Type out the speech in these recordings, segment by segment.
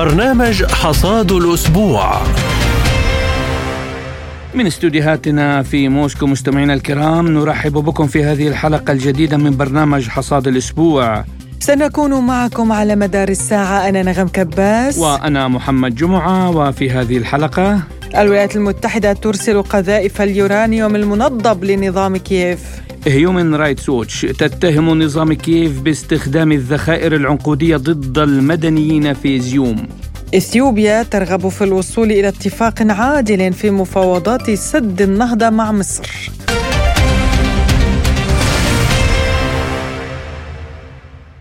برنامج حصاد الأسبوع. من استديوهاتنا في موسكو مستمعينا الكرام نرحب بكم في هذه الحلقة الجديدة من برنامج حصاد الأسبوع. سنكون معكم على مدار الساعة. أنا نغم كباس. وأنا محمد جمعة وفي هذه الحلقة الولايات المتحدة ترسل قذائف اليورانيوم المنضب لنظام كييف. هيومن رايتس ووتش تتهم نظام كييف باستخدام الذخائر العنقودية ضد المدنيين في زيوم. إثيوبيا ترغب في الوصول إلى اتفاق عاجل في مفاوضات سد النهضة مع مصر.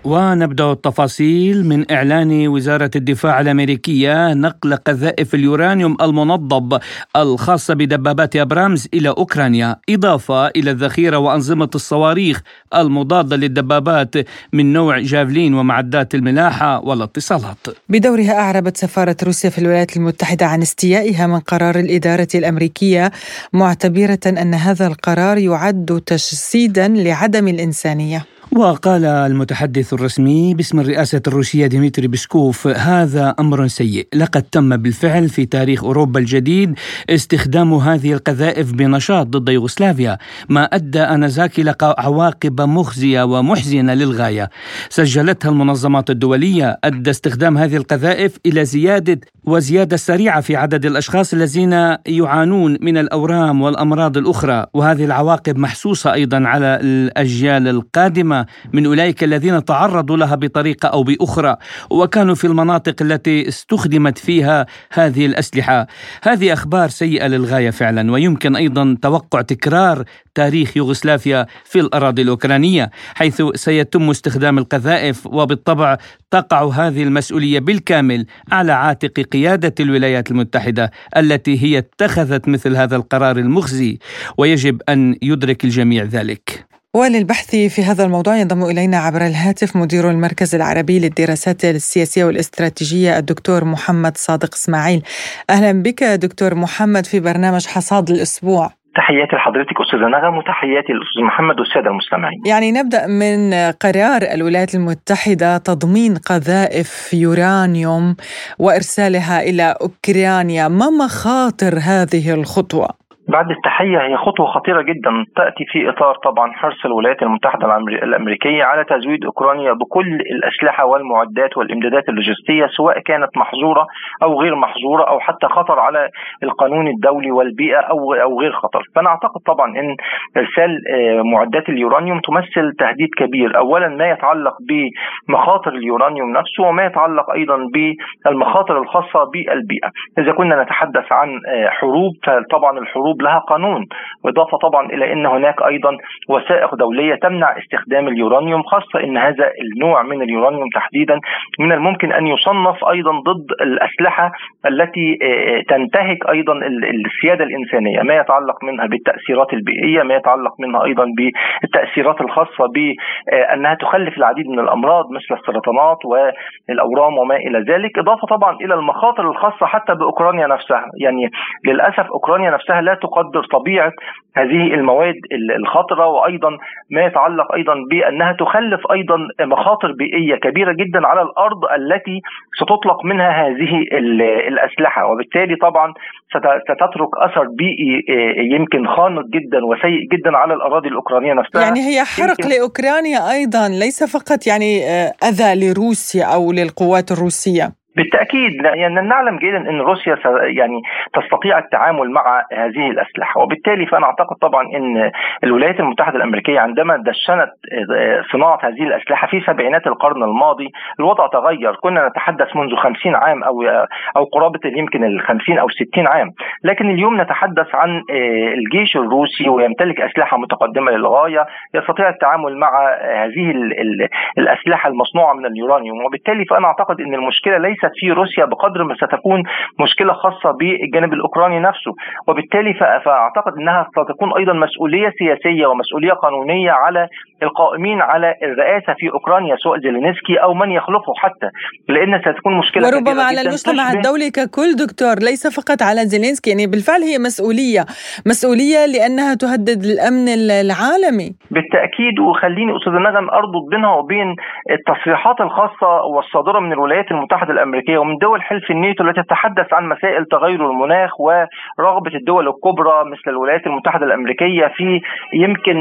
ونبدأ التفاصيل من إعلان وزارة الدفاع الأمريكية نقل قذائف اليورانيوم المنضب الخاصه بدبابات أبرامز إلى أوكرانيا إضافة إلى الذخيرة وأنظمة الصواريخ المضادة للدبابات من نوع جافلين ومعدات الملاحة والاتصالات. بدورها أعربت سفارة روسيا في الولايات المتحدة عن استيائها من قرار الإدارة الأمريكية معتبرة أن هذا القرار يعد تجسيدا لعدم الإنسانية. وقال المتحدث الرسمي باسم الرئاسة الروسية ديمتري بسكوف هذا أمر سيء. لقد تم بالفعل في تاريخ أوروبا الجديد استخدام هذه القذائف بنشاط ضد يوغوسلافيا ما أدى آنذاك إلى عواقب مخزية ومحزنة للغاية. سجلتها المنظمات الدولية. أدى استخدام هذه القذائف إلى زيادة وزيادة سريعة في عدد الأشخاص الذين يعانون من الأورام والأمراض الأخرى وهذه العواقب محسوسة أيضا على الأجيال القادمة من أولئك الذين تعرضوا لها بطريقة أو بأخرى وكانوا في المناطق التي استخدمت فيها هذه الأسلحة. هذه أخبار سيئة للغاية فعلا ويمكن أيضا توقع تكرار تاريخ يوغوسلافيا في الأراضي الأوكرانية حيث سيتم استخدام القذائف وبالطبع تقع هذه المسؤولية بالكامل على عاتق قيادة الولايات المتحدة التي هي اتخذت مثل هذا القرار المخزي ويجب أن يدرك الجميع ذلك. وللبحث في هذا الموضوع ينضم إلينا عبر الهاتف مدير المركز العربي للدراسات السياسية والاستراتيجية الدكتور محمد صادق إسماعيل أهلا بك دكتور محمد في برنامج حصاد الأسبوع تحياتي لحضرتك أستاذة نغم وتحياتي للأستاذ محمد والسادة المستمعين. يعني نبدأ من قرار الولايات المتحدة تضمين قذائف يورانيوم وإرسالها إلى أوكرانيا، ما مخاطر هذه الخطوة؟ بعد التحية هي خطوة خطيرة جدا تأتي في إطار طبعا حرص الولايات المتحدة الأمريكية على تزويد أوكرانيا بكل الأسلحة والمعدات والإمدادات اللوجستية سواء كانت محظورة أو غير محظورة أو حتى خطر على القانون الدولي والبيئة أو أو غير خطر. فأنا أعتقد طبعا أن إرسال معدات اليورانيوم تمثل تهديد كبير. أولا ما يتعلق بمخاطر اليورانيوم نفسه وما يتعلق أيضا بالمخاطر الخاصة بالبيئة. إذا كنا نتحدث عن حروب فطبعا الحروب لها قانون بالإضافة طبعا إلى إن هناك أيضا وثائق دولية تمنع استخدام اليورانيوم خاصة إن هذا النوع من اليورانيوم تحديدا من الممكن أن يصنف أيضا ضد الأسلحة التي تنتهك أيضا السيادة الإنسانية ما يتعلق منها بالتأثيرات البيئية ما يتعلق منها أيضا بالتأثيرات الخاصة بانها تخلف العديد من الأمراض مثل السرطانات والأورام وما إلى ذلك إضافة طبعا إلى المخاطر الخاصة حتى بأوكرانيا نفسها. يعني للأسف أوكرانيا نفسها لا تقدر طبيعة هذه المواد الخطرة وأيضا ما يتعلق أيضا بأنها تخلف أيضا مخاطر بيئية كبيرة جدا على الأرض التي ستطلق منها هذه الأسلحة. وبالتالي طبعا ستترك أثر بيئي يمكن خانق جدا وسيء جدا على الأراضي الأوكرانية نفسها. يعني هي حرق لأوكرانيا أيضا ليس فقط يعني أذى لروسيا أو للقوات الروسية. بالتأكيد يعني نعلم جيدا إن روسيا يعني تستطيع التعامل مع هذه الأسلحة. وبالتالي فأنا أعتقد طبعا إن الولايات المتحدة الأمريكية عندما دشنت صناعة هذه الأسلحة في سبعينات القرن الماضي الوضع تغير. كنا نتحدث منذ 50 عام أو أو قرابة يمكن ال 50 أو 60 عام. لكن اليوم نتحدث عن الجيش الروسي ويمتلك أسلحة متقدمة للغاية يستطيع التعامل مع هذه الأسلحة المصنوعة من اليورانيوم. وبالتالي فأنا أعتقد إن المشكلة ليست في روسيا بقدر ما ستكون مشكلة خاصة بالجانب الأوكراني نفسه. وبالتالي فأعتقد إنها ستكون أيضا مسؤولية سياسية ومسؤولية قانونية على القائمين على الرئاسة في أوكرانيا سواء زيلينسكي أو من يخلفه حتى لأن ستكون مشكلة وربما على المجتمع الدولي ككل دكتور ليس فقط على زيلينسكي يعني بالفعل هي مسؤولية مسؤولية لأنها تهدد الأمن العالمي. بالتأكيد وخليني أستاذ نغم أربط بينها وبين التصريحات الخاصة والصادرة من الولايات المتحدة الأمريكية الامريكيه ومن دول حلف الناتو التي تتحدث عن مسائل تغير المناخ ورغبة الدول الكبرى مثل الولايات المتحدة الأمريكية في يمكن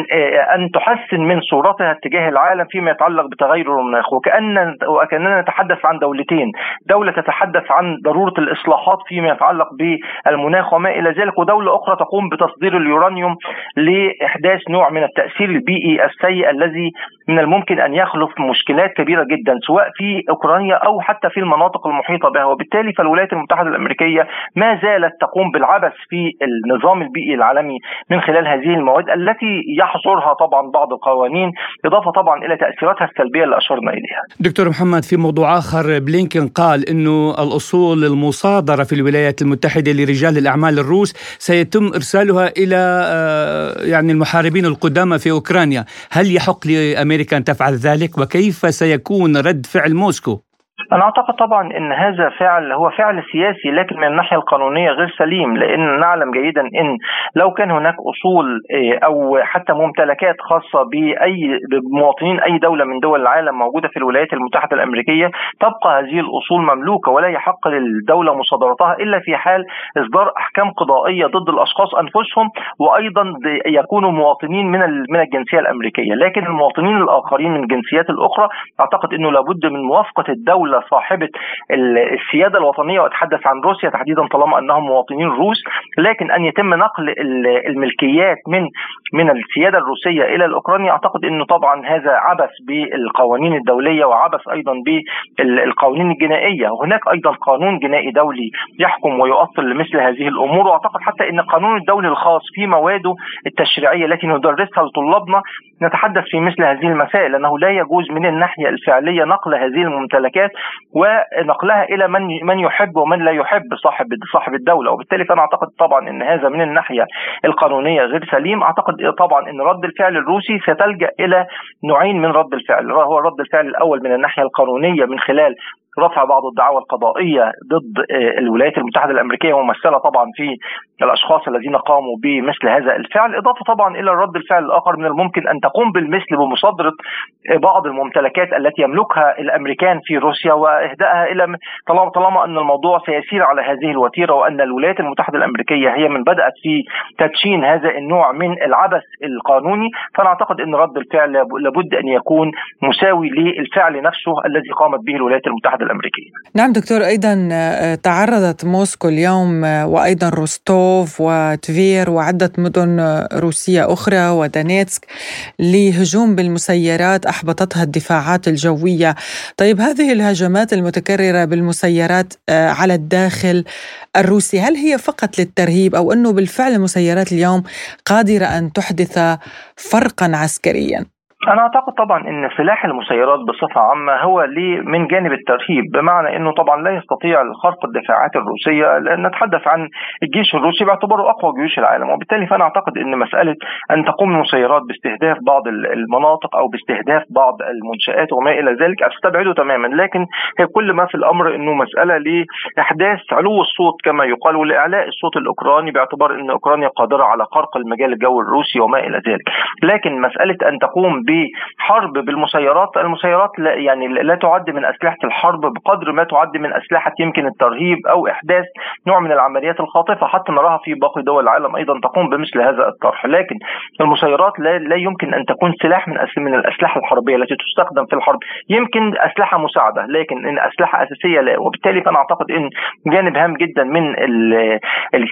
أن تحسن من صورتها تجاه العالم فيما يتعلق بتغير المناخ وكان وكأننا نتحدث عن دولتين. دولة تتحدث عن ضرورة الإصلاحات فيما يتعلق بالمناخ وما إلى ذلك ودولة أخرى تقوم بتصدير اليورانيوم لإحداث نوع من التأثير البيئي السيء الذي من الممكن أن يخلف مشكلات كبيرة جدا سواء في أوكرانيا أو حتى في المناطق المحيطة بها. وبالتالي فالولايات المتحدة الأمريكية ما زالت تقوم بالعبث في النظام البيئي العالمي من خلال هذه المواد التي يحظرها طبعا بعض القوانين. إضافة طبعا إلى تأثيراتها السلبية اللي أشرنا إليها. دكتور محمد في موضوع آخر بلينكن قال إنه الأصول المصادرة في الولايات المتحدة لرجال الأعمال الروس سيتم إرسالها إلى آه، يعني المحاربين القدامى في أوكرانيا، هل يحق لأمريكا أن تفعل ذلك وكيف سيكون رد فعل موسكو؟ أنا أعتقد طبعا إن هذا فعل هو فعل سياسي لكن من الناحية القانونية غير سليم لأن نعلم جيدا إن لو كان هناك أصول إيه، أو حتى ممتلكات خاصة بأي بمواطنين أي دولة من دول العالم موجودة في الولايات المتحدة الأمريكية تبقى هذه الأصول مملوكة ولا يحق للدولة مصادرتها إلا في حال إصدار أحكام قضائية ضد الأشخاص أنفسهم وأيضا يكونوا مواطنين من من الجنسية الأمريكية. لكن المواطنين الآخرين من الجنسيات الأخرى أعتقد إنه لابد من موافقة صاحبة السيادة الوطنية واتحدث عن روسيا تحديدا طالما أنهم مواطنين روس لكن أن يتم نقل الملكيات من من السيادة الروسية إلى الاوكرانيا أعتقد إنه طبعا هذا عبث بالقوانين الدولية وعبث أيضا بالقوانين الجنائية. وهناك أيضا قانون جنائي دولي يحكم ويؤصل لمثل هذه الأمور وأعتقد حتى إن القانون الدولي الخاص في مواده التشريعية التي ندرسها لطلابنا نتحدث في مثل هذه المسائل انه لا يجوز من الناحية الفعلية نقل هذه الممتلكات ونقلها إلى من من يحب ومن لا يحب صاحب صاحب الدولة. وبالتالي فأنا أعتقد طبعا إن هذا من الناحية القانونية غير سليم. أعتقد طبعا إن رد الفعل الروسي ستلجأ إلى نوعين من رد الفعل. هو رد الفعل الأول من الناحية القانونية من خلال رفع بعض الدعاوى القضائية ضد آه، الولايات المتحدة الأمريكية ممثله طبعا في الأشخاص الذين قاموا بمثل هذا الفعل إضافة طبعا إلى رد الفعل الآخر من الممكن أن تقوم بالمثل بمصادرة آه، بعض الممتلكات التي يملكها الأمريكان في روسيا واهدائها إلى طالما طالما أن الموضوع سيسير على هذه الوتيرة وأن الولايات المتحدة الأمريكية هي من بدأت في تدشين هذا النوع من العبث القانوني فأنا أعتقد إن رد الفعل لابد أن يكون مساوي للفعل نفسه الذي قامت به الولايات المتحدة الامريكيه. نعم دكتور أيضا آه، تعرضت موسكو اليوم آه، وأيضا روستوف وتفير وعدة مدن آه، روسية أخرى ودانيتسك لهجوم بالمسيرات أحبطتها الدفاعات الجوية. طيب هذه الهجمات المتكررة بالمسيرات على الداخل الروسي هل هي فقط للترهيب أو أنه بالفعل المسيرات اليوم قادرة أن تحدث فرقا عسكريا؟ أنا أعتقد طبعا إن سلاح المسيرات بصفة عامة هو ليه من جانب الترهيب بمعنى إنه طبعا لا يستطيع خرق الدفاعات الروسية لأن نتحدث عن الجيش الروسي باعتباره أقوى جيوش العالم وبالتالي فأنا أعتقد إن مسألة أن تقوم المسيرات باستهداف بعض المناطق أو باستهداف بعض المنشآت وما إلى ذلك أستبعده تماما لكن هي كل ما في الأمر إنه مسألة لأحداث علو الصوت كما يقال ولإعلاء الصوت الأوكراني باعتبار إن أوكرانيا قادرة على خرق المجال الجوي الروسي وما إلى ذلك لكن مسألة أن تقوم بحرب بالمسيرات المسيرات لا يعني لا تعد من أسلحة الحرب بقدر ما تعد من أسلحة يمكن الترهيب أو إحداث نوع من العمليات الخاطفة حتى نراها في باقي دول العالم أيضا تقوم بمثل هذا الطرح. لكن المسيرات لا, لا يمكن أن تكون سلاح من من الأسلحة الحربية التي تستخدم في الحرب. يمكن أسلحة مساعدة لكن إن أسلحة أساسية لا. وبالتالي فأنا أعتقد إن جانب هام جدا من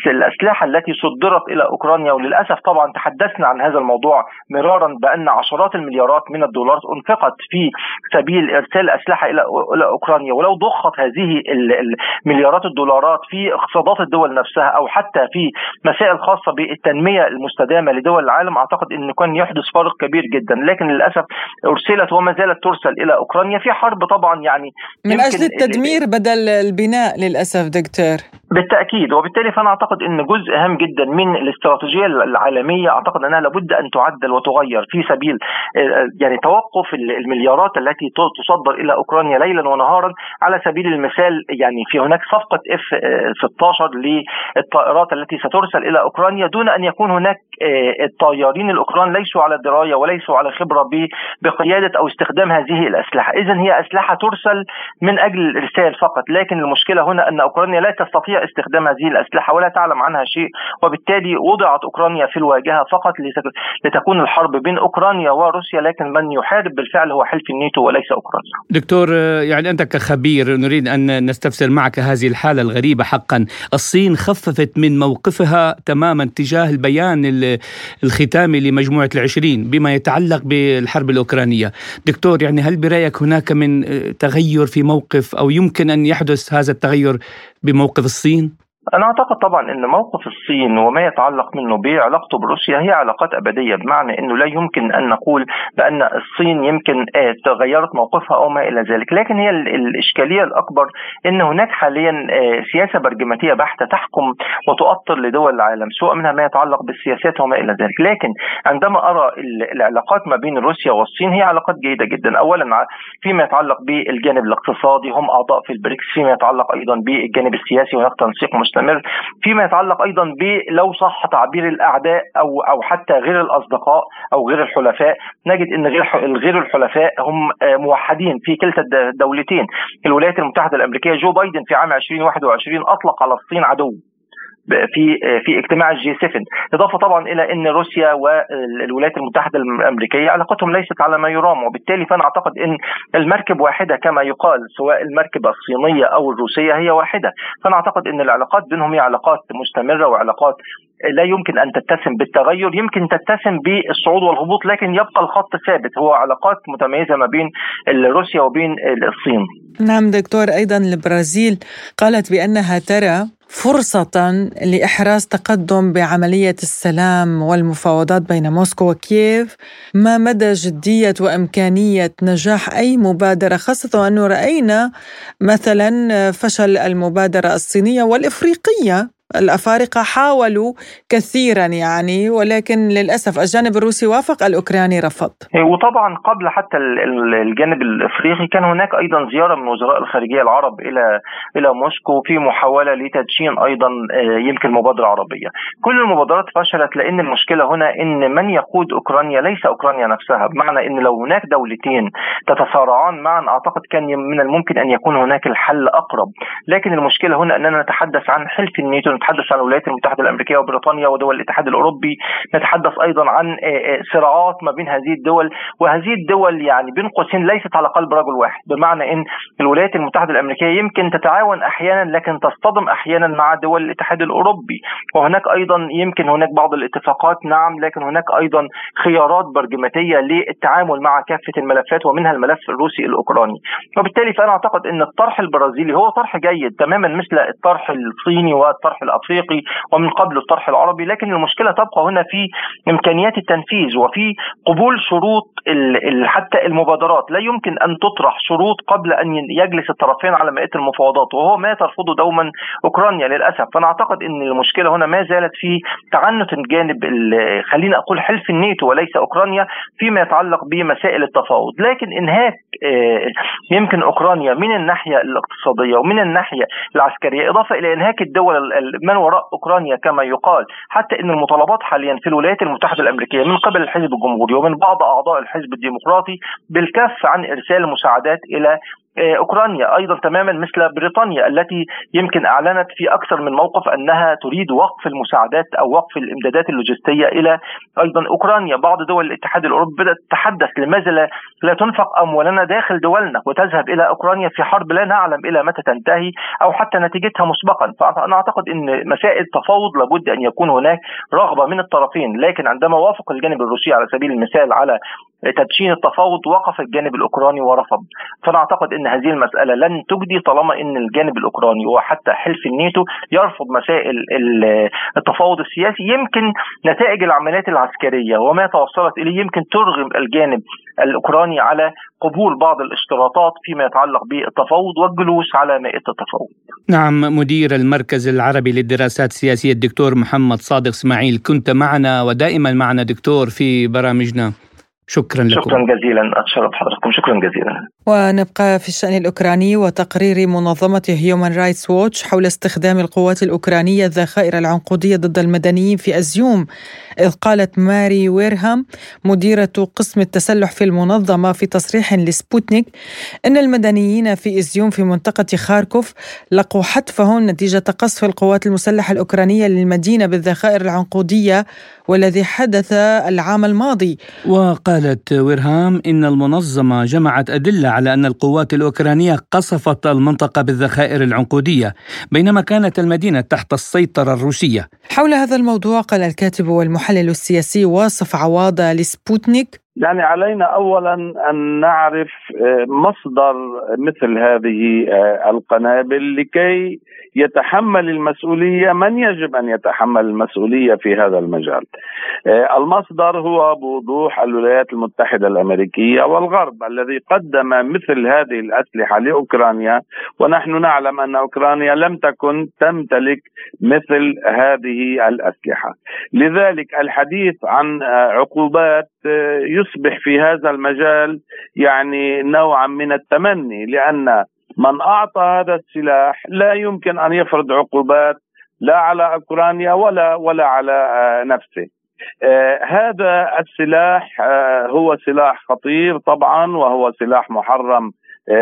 الأسلحة التي صدرت إلى أوكرانيا وللأسف طبعا تحدثنا عن هذا الموضوع مرارا بأن عشرات المليارات من الدولارات انفقت في سبيل ارسال أسلحة إلى إلى أوكرانيا. ولو ضخت هذه المليارات الدولارات في اقتصادات الدول نفسها أو حتى في مسائل خاصة بالتنمية المستدامة لدول العالم أعتقد إن كان يحدث فارق كبير جدا. لكن للأسف أرسلت وما زالت ترسل إلى أوكرانيا في حرب طبعا يعني من أجل التدمير بدل البناء للأسف دكتور. بالتأكيد وبالتالي فأنا أعتقد إن جزء هام جدا من الاستراتيجية العالمية أعتقد إنها لابد أن تعدل وتغير في سبيل يعني توقف المليارات التي تصدر إلى أوكرانيا ليلا ونهارا على سبيل المثال يعني في هناك صفقة اف 16 للطائرات التي سترسل إلى أوكرانيا دون أن يكون هناك الطيارين الأوكران ليسوا على دراية وليسوا على خبرة بقيادة أو استخدام هذه الأسلحة، اذا هي أسلحة ترسل من أجل الإرسال فقط، لكن المشكلة هنا أن أوكرانيا لا تستطيع استخدام هذه الأسلحة ولا تعلم عنها شيء، وبالتالي وضعت أوكرانيا في الواجهة فقط لتكون الحرب بين أوكرانيا وروسيا، لكن من يحارب بالفعل هو حلف الناتو وليس أوكرانيا. دكتور يعني أنت كخبير نريد أن نستفسر معك هذه الحالة الغريبة حقا، الصين خففت من موقفها تماما تجاه البيان الختامي لمجموعة العشرين بما يتعلق بالحرب الأوكرانية. دكتور يعني هل برأيك هناك من تغير في موقف أو يمكن أن يحدث هذا التغير بموقف الصين؟ أنا أعتقد طبعا أن موقف الصين وما يتعلق منه بعلاقته بروسيا هي علاقات أبدية بمعنى أنه لا يمكن أن نقول بأن الصين يمكن تغيرت موقفها أو ما إلى ذلك لكن هي الإشكالية الأكبر أن هناك حاليا سياسة برجماتية بحتة تحكم وتؤطر لدول العالم سواء منها ما يتعلق بالسياسات وما إلى ذلك لكن عندما أرى العلاقات ما بين روسيا والصين هي علاقات جيدة جدا أولا فيما يتعلق بالجانب الاقتصادي هم أعضاء في البريكس فيما يتعلق أيضا بالجانب السياسي هناك تنسيق مستمر فيما يتعلق أيضا بلو صح تعبير الأعداء أو أو حتى غير الأصدقاء أو غير الحلفاء نجد إن غير غير الحلفاء هم موحدين في كلتا الدولتين. الولايات المتحدة الأمريكية جو بايدن في عام 2021 أطلق على الصين عدو. في في اجتماع الجي 7 إضافة طبعا إلى إن روسيا والولايات المتحدة الأمريكية علاقتهم ليست على ما يرام وبالتالي فأنا أعتقد إن المركب واحدة كما يقال سواء المركبه الصينية أو الروسية هي واحدة. فأنا أعتقد إن العلاقات بينهم هي علاقات مستمرة وعلاقات لا يمكن أن تتسم بالتغير يمكن تتسم بالصعود والهبوط لكن يبقى الخط ثابت. هو علاقات متميزة ما بين روسيا وبين الصين. نعم دكتور أيضا البرازيل قالت بأنها ترى فرصة لإحراز تقدم بعملية السلام والمفاوضات بين موسكو وكييف. ما مدى جدية وإمكانية نجاح أي مبادرة خاصة وأنه رأينا مثلا فشل المبادرة الصينية والإفريقية الأفارقة حاولوا كثيرا يعني ولكن للأسف الجانب الروسي وافق الأوكراني رفض. إيه، وطبعا قبل حتى الجانب الإفريقي كان هناك أيضا زيارة من وزراء الخارجية العرب إلى إلى موسكو في محاولة لتدشين أيضا آه، يمكن مبادرة عربية. كل المبادرات فشلت لأن المشكلة هنا أن من يقود أوكرانيا ليس أوكرانيا نفسها بمعنى أن لو هناك دولتين تتصارعان معا أعتقد كان من الممكن أن يكون هناك الحل أقرب. لكن المشكلة هنا أننا نتحدث عن حلف الناتو نتحدث عن الولايات المتحدة الأمريكية وبريطانيا ودول الاتحاد الأوروبي نتحدث أيضا عن آه، آه، صراعات ما بين هذه الدول وهذه الدول يعني بين قوسين ليست على قلب رجل واحد. بمعنى إن الولايات المتحدة الأمريكية يمكن تتعاون أحيانا لكن تصطدم أحيانا مع دول الاتحاد الأوروبي. وهناك أيضا يمكن هناك بعض الاتفاقات نعم لكن هناك أيضا خيارات برجماتية للتعامل مع كافة الملفات ومنها الملف الروسي الأوكراني. وبالتالي فأنا أعتقد إن الطرح البرازيلي هو طرح جيد تماما مثل الطرح الصيني والطرح الأفريقي ومن قبل الطرح العربي لكن المشكلة تبقى هنا في إمكانيات التنفيذ وفي قبول شروط حتى المبادرات. لا يمكن أن تطرح شروط قبل أن يجلس الطرفين على مائدة المفاوضات وهو ما ترفضه دوما أوكرانيا للأسف. فأنا أعتقد إن المشكلة هنا ما زالت في تعنت الجانب خلينا أقول حلف الناتو وليس أوكرانيا فيما يتعلق بمسائل التفاوض. لكن إنهاك آه، يمكن أوكرانيا من الناحية الاقتصادية ومن الناحية العسكرية إضافة إلى إنهاك الدول من وراء أوكرانيا كما يقال حتى إن المطالبات حاليا في الولايات المتحدة الأمريكية من قبل الحزب الجمهوري ومن بعض أعضاء الحزب الديمقراطي بالكف عن إرسال مساعدات إلى أوكرانيا أيضا تماما مثل بريطانيا التي يمكن أعلنت في أكثر من موقف أنها تريد وقف المساعدات أو وقف الإمدادات اللوجستية إلى أيضا أوكرانيا، بعض دول الاتحاد الأوروبي بدأت تتحدث لماذا لا, تنفق أموالنا داخل دولنا وتذهب إلى أوكرانيا في حرب لا نعلم إلى متى تنتهي أو حتى نتيجتها مسبقا، فأنا أعتقد إن مسائل التفاوض لابد أن يكون هناك رغبة من الطرفين، لكن عندما وافق الجانب الروسي على سبيل المثال على تدشين التفاوض وقف الجانب الأوكراني ورفض. فأنا أعتقد إن هذه المسألة لن تجدي طالما إن الجانب الأوكراني وحتى حلف الناتو يرفض مسائل التفاوض السياسي يمكن نتائج العمليات العسكرية وما توصلت إليه يمكن ترغم الجانب الأوكراني على قبول بعض الاشتراطات فيما يتعلق بالتفاوض والجلوس على مائدة التفاوض. نعم مدير المركز العربي للدراسات السياسية الدكتور محمد صادق إسماعيل كنت معنا ودائما معنا دكتور في برامجنا. شكرا لكم شكرا جزيلا أتشرف حضراتكم شكرا جزيلا ونبقى في الشأن الأوكراني وتقرير منظمة هيومان رايتس ووتش حول استخدام القوات الأوكرانية الذخائر العنقودية ضد المدنيين في أزيوم. إذ قالت ماري ويرهام مديرة قسم التسلح في المنظمة في تصريح لسبوتنيك أن المدنيين في إزيوم في منطقة خاركوف لقوا حتفهم نتيجة قصف القوات المسلحة الأوكرانية للمدينة بالذخائر العنقودية والذي حدث العام الماضي. وقالت ويرهام إن المنظمة جمعت أدلة على أن القوات الأوكرانية قصفت المنطقة بالذخائر العنقودية بينما كانت المدينة تحت السيطرة الروسية. حول هذا الموضوع قال الكاتب والمحلل السياسي واصف عواضة لسبوتنيك يعني علينا اولا أن نعرف آه، مصدر مثل هذه آه، القنابل لكي يتحمل المسؤولية من يجب أن يتحمل المسؤولية في هذا المجال. آه، المصدر هو بوضوح الولايات المتحدة الأمريكية والغرب الذي قدم مثل هذه الأسلحة لأوكرانيا ونحن نعلم أن أوكرانيا لم تكن تمتلك مثل هذه الأسلحة. لذلك الحديث عن عقوبات يصبح في هذا المجال يعني نوعا من التمني لأن من أعطى هذا السلاح لا يمكن أن يفرض عقوبات لا على أوكرانيا ولا ولا على آه، نفسه. آه هذا السلاح آه هو سلاح خطير طبعا وهو سلاح محرم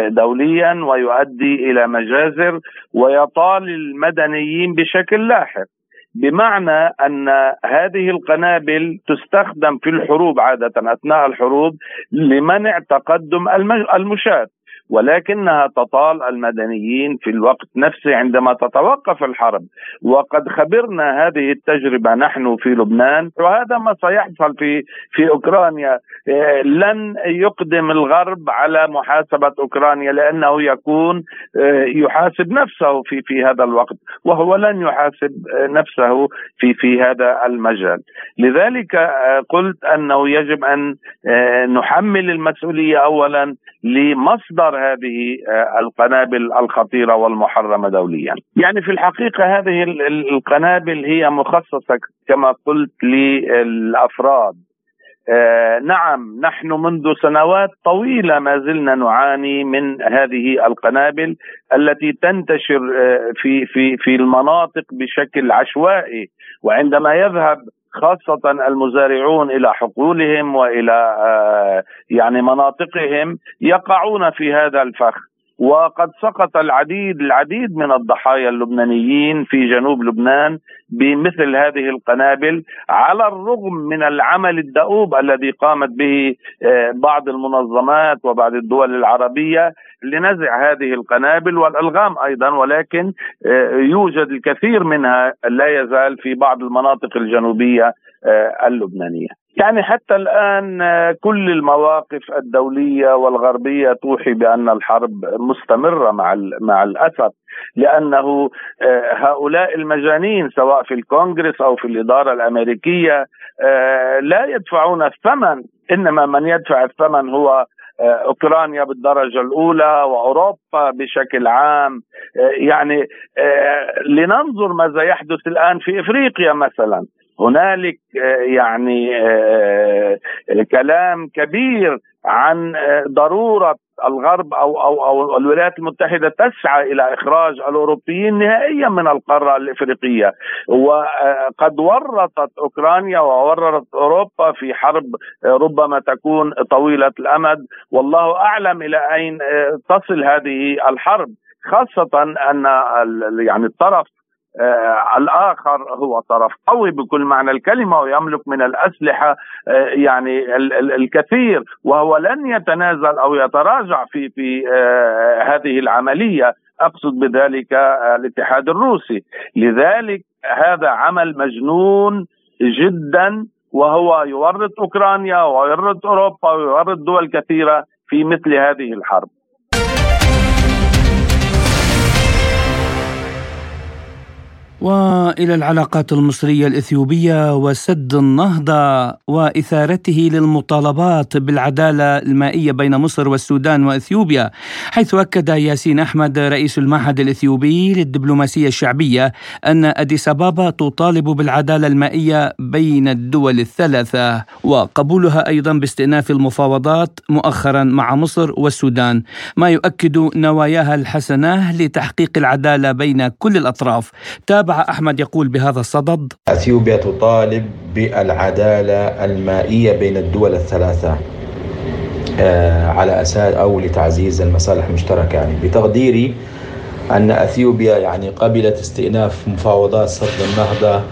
دوليا ويؤدي إلى مجازر ويطال المدنيين بشكل لاحق بمعنى أن هذه القنابل تستخدم في الحروب عادة أثناء الحروب لمنع تقدم المشاة. ولكنها تطال المدنيين في الوقت نفسه عندما تتوقف الحرب. وقد خبرنا هذه التجربة نحن في لبنان وهذا ما سيحصل في في أوكرانيا. آه، لن يقدم الغرب على محاسبة أوكرانيا لأنه يكون آه، يحاسب نفسه في في هذا الوقت وهو لن يحاسب آه، نفسه في في هذا المجال. لذلك قلت أنه يجب أن نحمل المسؤولية اولا لمصدر هذه آه، القنابل الخطيرة والمحرمة دوليا. يعني في الحقيقة هذه القنابل هي مخصصة كما قلت للأفراد. آه نعم نحن منذ سنوات طويلة ما زلنا نعاني من هذه القنابل التي تنتشر آه في في في المناطق بشكل عشوائي. وعندما يذهب خاصة المزارعون إلى حقولهم وإلى آه، يعني مناطقهم يقعون في هذا الفخ. وقد سقط العديد العديد من الضحايا اللبنانيين في جنوب لبنان بمثل هذه القنابل على الرغم من العمل الدؤوب الذي قامت به آه، بعض المنظمات وبعض الدول العربية لنزع هذه القنابل والألغام أيضا ولكن آه، يوجد الكثير منها لا يزال في بعض المناطق الجنوبية آه، اللبنانية. يعني حتى الآن آه، كل المواقف الدولية والغربية توحي بأن الحرب مستمرة مع مع الاسف لأنه هؤلاء المجانين سواء في الكونغرس أو في الإدارة الأمريكية لا يدفعون الثمن إنما من يدفع الثمن هو آه، أوكرانيا بالدرجة الأولى وأوروبا بشكل عام. آه، يعني آه، لننظر ماذا يحدث الآن في إفريقيا مثلا. هنالك يعني كلام كبير عن ضرورة الغرب أو أو أو الولايات المتحدة تسعى إلى إخراج الأوروبيين نهائيا من القارة الإفريقية. وقد ورطت أوكرانيا وورطت أوروبا في حرب ربما تكون طويلة الأمد. والله أعلم إلى أين تصل هذه الحرب خاصة أن يعني الطرف آه الآخر هو طرف قوي بكل معنى الكلمة ويملك من الأسلحة آه يعني ال- ال- الكثير وهو لن يتنازل أو يتراجع في في آه هذه العملية. أقصد بذلك الاتحاد الروسي. لذلك هذا عمل مجنون جدا وهو يورط أوكرانيا ويورط أوروبا ويورط دول كثيرة في مثل هذه الحرب. وإلى العلاقات المصرية الإثيوبية وسد النهضة وإثارته للمطالبات بالعدالة المائية بين مصر والسودان وإثيوبيا حيث أكد ياسين أحمد رئيس المعهد الإثيوبي للدبلوماسية الشعبية أن أديس أبابا تطالب بالعدالة المائية بين الدول الثلاثة وقبولها أيضا باستئناف المفاوضات مؤخرا مع مصر والسودان ما يؤكد نواياها الحسنة لتحقيق العدالة بين كل الأطراف. تابع أحمد يقول بهذا الصدد أثيوبيا تطالب بالعدالة المائية بين الدول الثلاثة آه، على أساس أو لتعزيز المصالح المشتركة. يعني بتقديري أن أثيوبيا يعني قبلت استئناف مفاوضات صد النهضة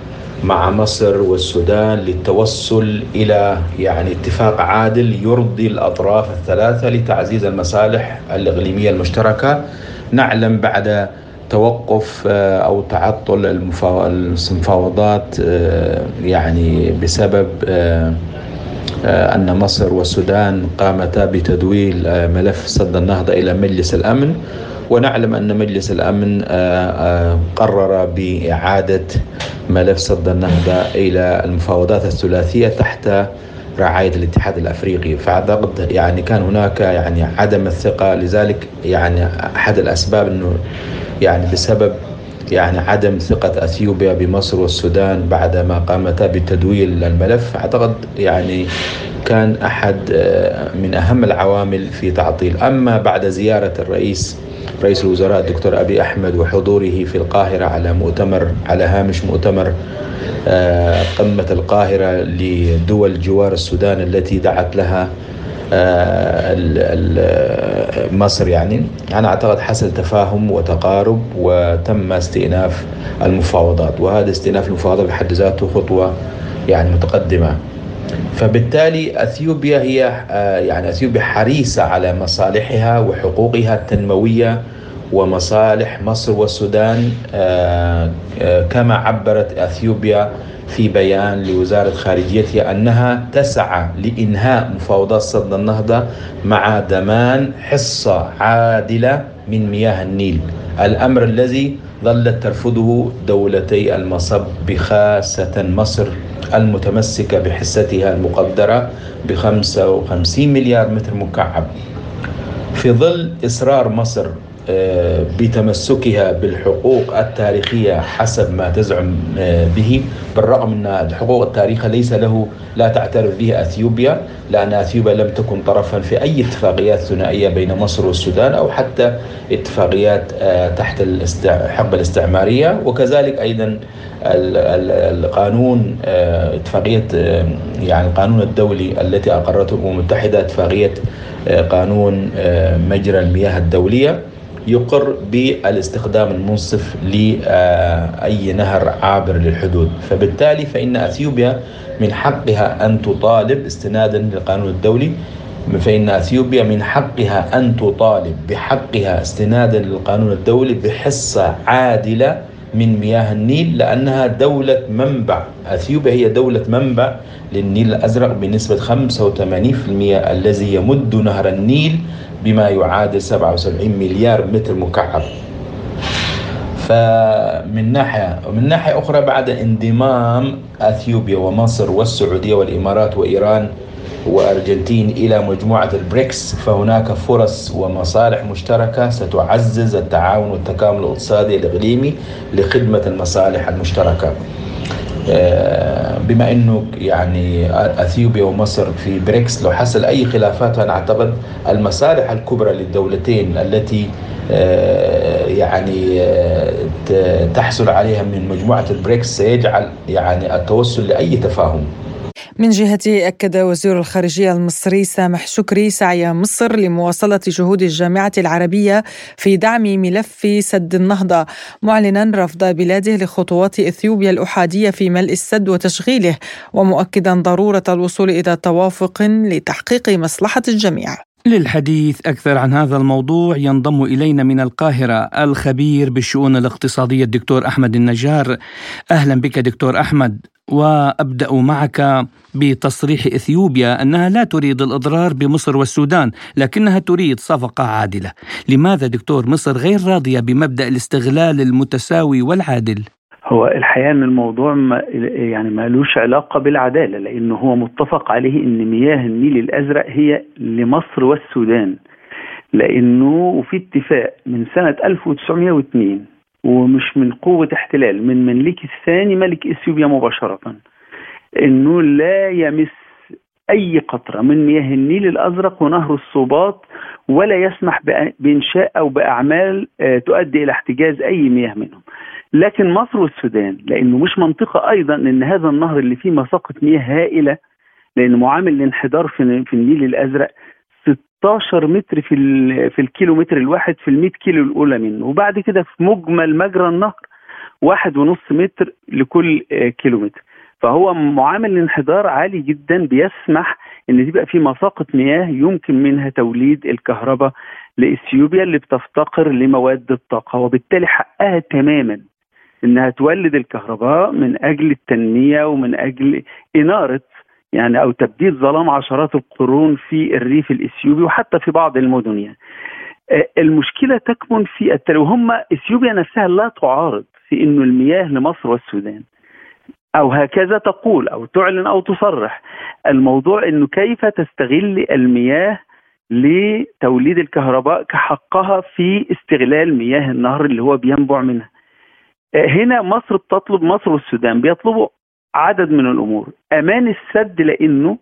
مع مصر والسودان للتوصل إلى يعني اتفاق عادل يرضي الأطراف الثلاثة لتعزيز المصالح الإقليمية المشتركة. نعلم بعد توقف آه، أو تعطل المفاوضات آه، يعني بسبب آه، أن مصر والسودان قامتا بتدويل ملف سد النهضة إلى مجلس الأمن. ونعلم أن مجلس الأمن قرر بإعادة ملف سد النهضة إلى المفاوضات الثلاثية تحت رعاية الاتحاد الأفريقي. فأعتقد يعني كان هناك يعني عدم الثقة. لذلك يعني أحد الأسباب إنه يعني بسبب يعني عدم ثقة أثيوبيا بمصر والسودان بعدما قامتا بتدويل الملف. أعتقد يعني كان أحد آه، من أهم العوامل في تعطيل. أما بعد زيارة الرئيس رئيس الوزراء الدكتور أبي أحمد وحضوره في القاهرة على مؤتمر على هامش مؤتمر آه، قمة القاهرة لدول جوار السودان التي دعت لها مصر يعني. أنا أعتقد حصل تفاهم وتقارب وتم استئناف المفاوضات وهذا استئناف المفاوضات بحد ذاته خطوة يعني متقدمة. فبالتالي أثيوبيا هي آه، يعني أثيوبيا حريصة على مصالحها وحقوقها التنموية ومصالح مصر والسودان آه، كما عبرت إثيوبيا في بيان لوزارة خارجيتها أنها تسعى لإنهاء مفاوضات صد النهضة مع ضمان حصة عادلة من مياه النيل. الأمر الذي ظلت ترفضه دولتي المصب بخاصة مصر المتمسكة بحصتها المقدرة ب 55 مليار متر مكعب. في ظل إصرار مصر آه، بتمسكها بالحقوق التاريخية حسب ما تزعم آه، به. بالرغم أن الحقوق التاريخية ليس له لا تعترف به أثيوبيا لأن أثيوبيا لم تكن طرفا في أي اتفاقيات ثنائية بين مصر والسودان أو حتى اتفاقيات آه، تحت الحقبة الاستعمارية. وكذلك أيضا القانون اتفاقية يعني القانون الدولي التي أقرته الأمم المتحدة اتفاقية قانون مجرى المياه الدولية. يقر بالاستخدام المنصف لأي نهر عابر للحدود. فبالتالي فإن أثيوبيا من حقها أن تطالب استنادا للقانون الدولي فإن أثيوبيا من حقها أن تطالب بحقها استنادا للقانون الدولي بحصة عادلة من مياه النيل لأنها دولة منبع. أثيوبيا هي دولة منبع للنيل الأزرق بنسبة 85% الذي يمد نهر النيل بما يعادل 77 مليار متر مكعب. فمن ناحية ومن ناحية أخرى بعد انضمام أثيوبيا ومصر والسعودية والإمارات وإيران والأرجنتين إلى مجموعة البريكس فهناك فرص ومصالح مشتركة ستعزز التعاون والتكامل الاقتصادي الإقليمي لخدمة المصالح المشتركة. بما إنه يعني أثيوبيا ومصر في بريكس لو حصل أي خلافات أنا أعتقد المصالح الكبرى للدولتين التي آه، يعني آه، تحصل عليها من مجموعة البريكس سيجعل يعني التوصل لأي تفاهم. من جهته أكد وزير الخارجية المصري سامح شكري سعي مصر لمواصلة جهود الجامعة العربية في دعم ملف سد النهضة معلنا رفض بلاده لخطوات إثيوبيا الأحادية في ملء السد وتشغيله ومؤكدا ضرورة الوصول إلى توافق لتحقيق مصلحة الجميع. للحديث أكثر عن هذا الموضوع ينضم إلينا من القاهرة الخبير بالشؤون الاقتصادية الدكتور أحمد النجار أهلا بك دكتور أحمد وأبدأ معك بتصريح إثيوبيا أنها لا تريد الإضرار بمصر والسودان لكنها تريد صفقة عادلة. لماذا دكتور مصر غير راضية بمبدأ الاستغلال المتساوي والعادل؟ هو الحقيقة ان الموضوع ما يعني مالوش علاقة بالعدالة لأنه هو متفق عليه إن مياه النيل الأزرق هي لمصر والسودان لأنه في اتفاق من سنة 1902 ومش من قوة احتلال من ملك الثاني ملك إثيوبيا مباشرة إنه لا يمس أي قطرة من مياه النيل الأزرق ونهر الصوبات ولا يسمح بإنشاء أو بأعمال آه، تؤدي إلى احتجاز أي مياه منهم. لكن مصر والسودان لأنه مش منطقة أيضا إن هذا النهر اللي فيه مساقه مياه هائلة لأن معامل الانحدار في في النيل الأزرق 16 متر في في الكيلومتر الواحد في ال 100 كيلو الأولى منه وبعد كده في مجمل مجرى النهر واحد ونص متر لكل آه، كيلومتر. فهو معامل الانحدار عالي جدا بيسمح إن تبقى في مساقط مياه يمكن منها توليد الكهرباء لإثيوبيا اللي بتفتقر لمواد الطاقة وبالتالي حقها تماما. إنها تولد الكهرباء من أجل التنمية ومن أجل إنارة يعني أو تبديد ظلام عشرات القرون في الريف الإثيوبي وحتى في بعض المدن يعني. المشكلة تكمن في التالي وهم إثيوبيا نفسها لا تعارض في إنه المياه لمصر والسودان. أو هكذا تقول أو تعلن أو تصرح. الموضوع إنه كيف تستغل المياه لتوليد الكهرباء كحقها في استغلال مياه النهر اللي هو بينبع منها. هنا مصر بتطلب مصر والسودان بيطلبوا عدد من الأمور. أمان السد لأنه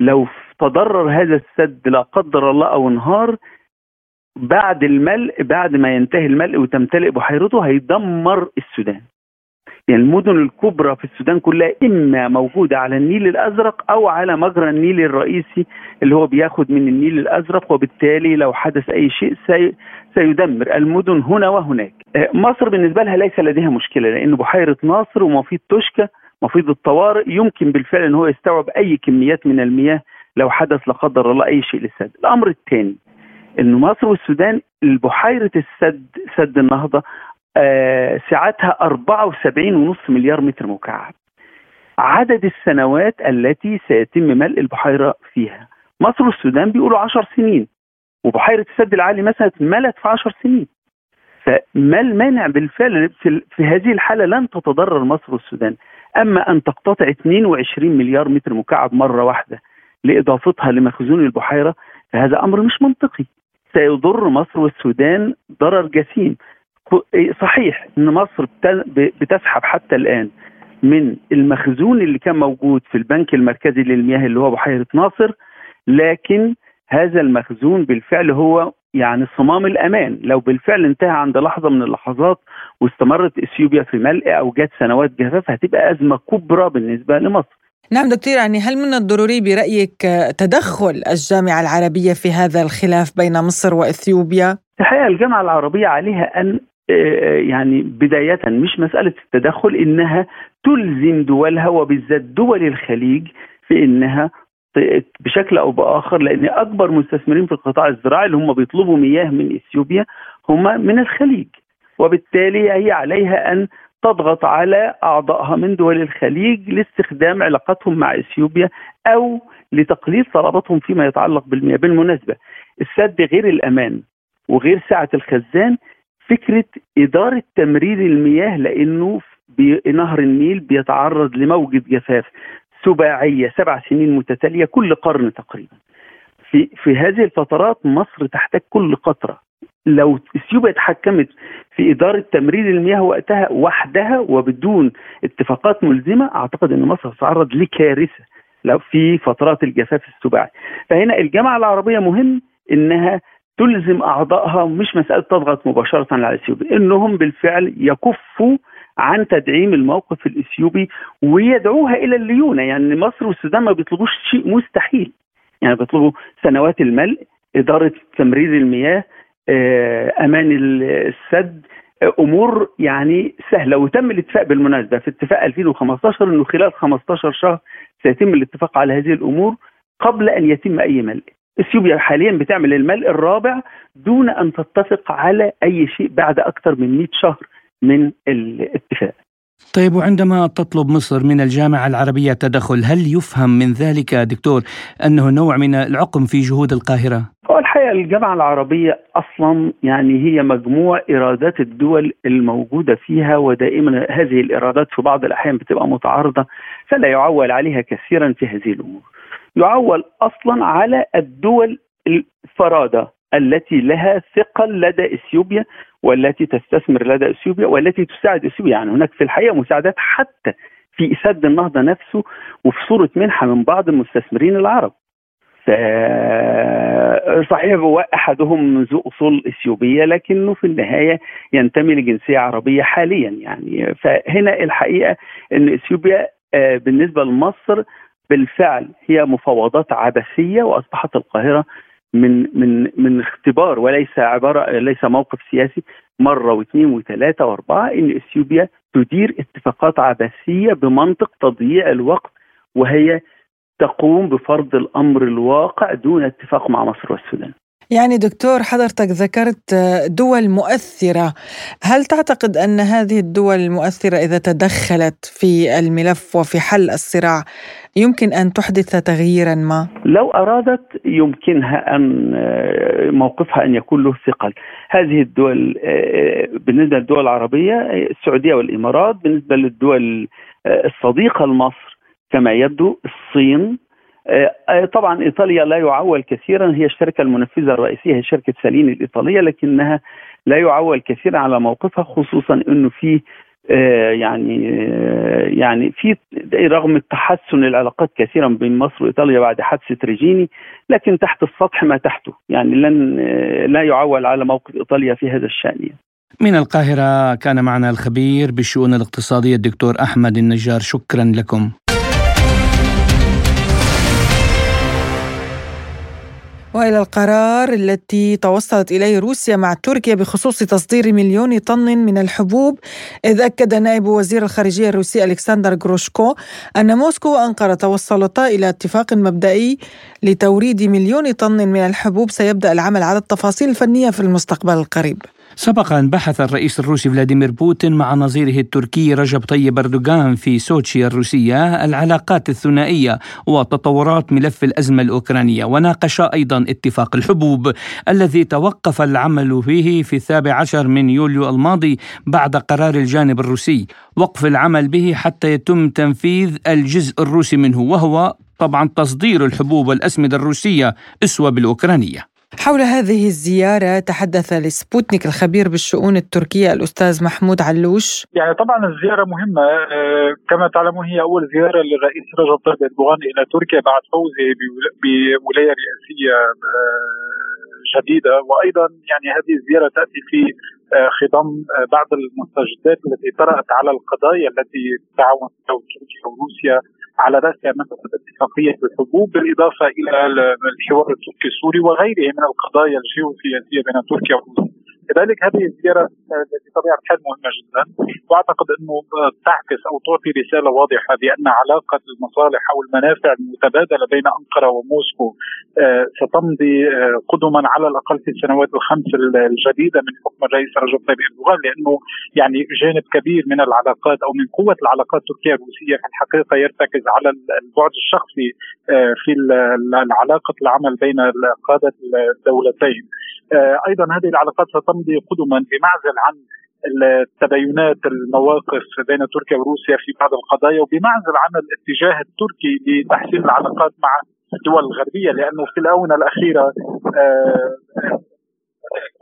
لو تضرر هذا السد لا قدر الله أو انهار بعد الملء بعد ما ينتهي الملء وتمتلئ بحيرته هيدمر السودان. يعني المدن الكبرى في السودان كلها إما موجودة على النيل الأزرق أو على مجرى النيل الرئيسي اللي هو بياخد من النيل الأزرق وبالتالي لو حدث أي شيء سي سيدمر المدن هنا وهناك. آه، مصر بالنسبة لها ليس لديها مشكلة لأن بحيرة ناصر ومفيد توشكا مفيد الطوارئ يمكن بالفعل إن هو يستوعب أي كميات من المياه لو حدث لا قدر الله أي شيء للسد. الأمر الثاني إن مصر والسودان بحيره السد سد النهضة سعتها 74.5 مليار متر مكعب. عدد السنوات التي سيتم ملء البحيرة فيها. مصر والسودان بيقولوا 10 سنين وبحيرة السد العالي مثلا اتملت في 10 سنين. فما المانع بالفعل في, في هذه الحالة لن تتضرر مصر والسودان. أما أن تقتطع 22 مليار متر مكعب مرة واحدة لإضافتها لمخزون البحيرة فهذا أمر مش منطقي. سيضر مصر والسودان ضرر جسيم. صحيح إن مصر بتسحب حتى الآن من المخزون اللي كان موجود في البنك المركزي للمياه اللي هو بحيرة ناصر لكن هذا المخزون بالفعل هو يعني صمام الأمان لو بالفعل انتهى عند لحظة من اللحظات واستمرت إثيوبيا في ملء أو جت سنوات جفاف هتبقى أزمة كبرى بالنسبة لمصر نعم دكتور يعني هل من الضروري برأيك تدخل الجامعة العربية في هذا الخلاف بين مصر وإثيوبيا؟ الحقيقة الجامعة العربية عليها أن يعني بداية مش مسألة التدخل إنها تلزم دولها وبالذات دول الخليج في إنها بشكل أو بآخر لأن أكبر مستثمرين في القطاع الزراعي اللي هم بيطلبوا مياه من إثيوبيا هم من الخليج وبالتالي هي عليها أن تضغط على أعضائها من دول الخليج لاستخدام علاقتهم مع إثيوبيا أو لتقليل طلباتهم فيما يتعلق بالمياه. بالمناسبة السد غير الأمان وغير سعة الخزان فكرة إدارة تمرير المياه لأنه نهر النيل بيتعرض لموجة جفاف سباعية سبع سنين متتالية كل قرن تقريبا. في في هذه الفترات مصر تحتاج كل قطرة. لو اثيوبيا تحكمت في إدارة تمرير المياه وقتها وحدها وبدون اتفاقات ملزمة أعتقد إن مصر ستتعرض لكارثة لو في فترات الجفاف السباعي. فهنا الجامعة العربية مهم إنها تلزم أعضائها مش مسألة تضغط مباشرة على اثيوبيا إنهم بالفعل يكفوا عن تدعيم الموقف الإثيوبي ويدعوها إلى الليونة. يعني مصر والسودان ما بيطلبوش شيء مستحيل. يعني بيطلبوا سنوات الملء إدارة تمرير المياه آه، أمان السد أمور يعني سهلة. وتم الاتفاق بالمناسبة في اتفاق 2015 إنه خلال 15 شهر سيتم الاتفاق على هذه الأمور قبل أن يتم أي ملء. إثيوبيا حاليا بتعمل الملء الرابع دون أن تتفق على أي شيء بعد أكثر من 100 شهر من الاتفاق طيب وعندما تطلب مصر من الجامعة العربية التدخل هل يفهم من ذلك دكتور أنه نوع من العقم في جهود القاهرة؟ الحقيقة الجامعة العربية أصلا يعني هي مجموع إيرادات الدول الموجودة فيها ودائما هذه الإيرادات في بعض الأحيان بتبقى متعارضة فلا يعول عليها كثيرا في هذه الأمور يعول أصلا على الدول الفرادة التي لها ثقل لدى إثيوبيا والتي تستثمر لدى إثيوبيا والتي تساعد إثيوبيا يعني هناك في الحقيقة مساعدات حتى في سد النهضة نفسه وفي صورة منحة من بعض المستثمرين العرب. صحيح هو أحدهم ذو أصول إثيوبية لكنه في النهاية ينتمي لجنسية عربية حاليا يعني فهنا الحقيقة إن إثيوبيا آه، بالنسبة لمصر بالفعل هي مفاوضات عبثية وأصبحت القاهرة من من من اختبار وليس عباره ليس موقف سياسي مرة واثنين وثلاثة وأربعة إن إثيوبيا تدير اتفاقات عبثية بمنطق تضييع الوقت وهي تقوم بفرض الأمر الواقع دون اتفاق مع مصر والسودان. يعني دكتور حضرتك ذكرت دول مؤثرة هل تعتقد أن هذه الدول المؤثرة إذا تدخلت في الملف وفي حل الصراع يمكن أن تحدث تغييرا ما؟ لو أرادت يمكنها أن موقفها أن يكون له ثقل هذه الدول بالنسبة للدول العربية السعودية والإمارات بالنسبة للدول الصديقة لمصر كما يبدو الصين آه، آه، طبعا إيطاليا لا يعول كثيرا. هي الشركة المنفذة الرئيسية هي شركة ساليني الإيطالية لكنها لا يعول كثيرا على موقفها خصوصا إنه في آه، يعني يعني في رغم تحسن العلاقات كثيرا بين مصر وإيطاليا بعد حادثة ريجيني لكن تحت السطح ما تحته. يعني لن لا يعول على موقف إيطاليا في هذا الشأن. من القاهرة كان معنا الخبير بالشؤون الاقتصادية الدكتور أحمد النجار. شكرا لكم. وإلى القرار التي توصلت إليه روسيا مع تركيا بخصوص تصدير مليون طن من الحبوب إذ أكد نائب وزير الخارجية الروسي ألكسندر جروشكو أن موسكو وأنقرة توصلتا إلى اتفاق مبدئي لتوريد مليون طن من الحبوب سيبدأ العمل على التفاصيل الفنية في المستقبل القريب. سبق أن بحث الرئيس الروسي فلاديمير بوتين مع نظيره التركي رجب طيب أردوغان في سوتشي الروسية العلاقات الثنائية وتطورات ملف الأزمة الأوكرانية. وناقشا أيضا اتفاق الحبوب الذي توقف العمل فيه في السابع عشر من يوليو الماضي بعد قرار الجانب الروسي. وقف العمل به حتى يتم تنفيذ الجزء الروسي منه وهو طبعا تصدير الحبوب والأسمدة الروسية أسوة بالأوكرانية. حول هذه الزيارة تحدث لسبوتنيك الخبير بالشؤون التركية الأستاذ محمود علوش. يعني طبعا الزيارة مهمة. آه، كما تعلمون هي أول زيارة للرئيس رجب طيب أردوغان إلى تركيا بعد فوزه بولاية رئاسية آه، جديدة. وأيضا يعني هذه الزيارة تأتي في خضم بعض المستجدات التي طرأت على القضايا التي تعاون تركيا وروسيا على راسها مسألة اتفاقية الحبوب بالإضافة إلى الحوار التركي السوري وغيره من القضايا الجيوسياسية بين تركيا وروسيا. لذلك هذه الزياره بطبيعه الحال مهمة جدا. وأعتقد أنه تعكس أو تعطي رسالة واضحة بأن علاقة المصالح أو المنافع المتبادلة بين أنقرة وموسكو آه، ستمضي آه، قدما على الأقل في السنوات الخمس الجديدة من حكم الرئيس رجب طيب إردوغان لأنه يعني جانب كبير من العلاقات أو من قوة العلاقات التركيه الروسية في الحقيقة يرتكز على البعد الشخصي آه، في علاقة العمل بين قادة الدولتين. أيضا هذه العلاقات ستمضي تمضي قدما بمعزل عن التباينات المواقف بين تركيا وروسيا في بعض القضايا وبمعزل عن الاتجاه التركي لتحسين العلاقات مع الدول الغربية لأنه في الآونة الأخيرة آه،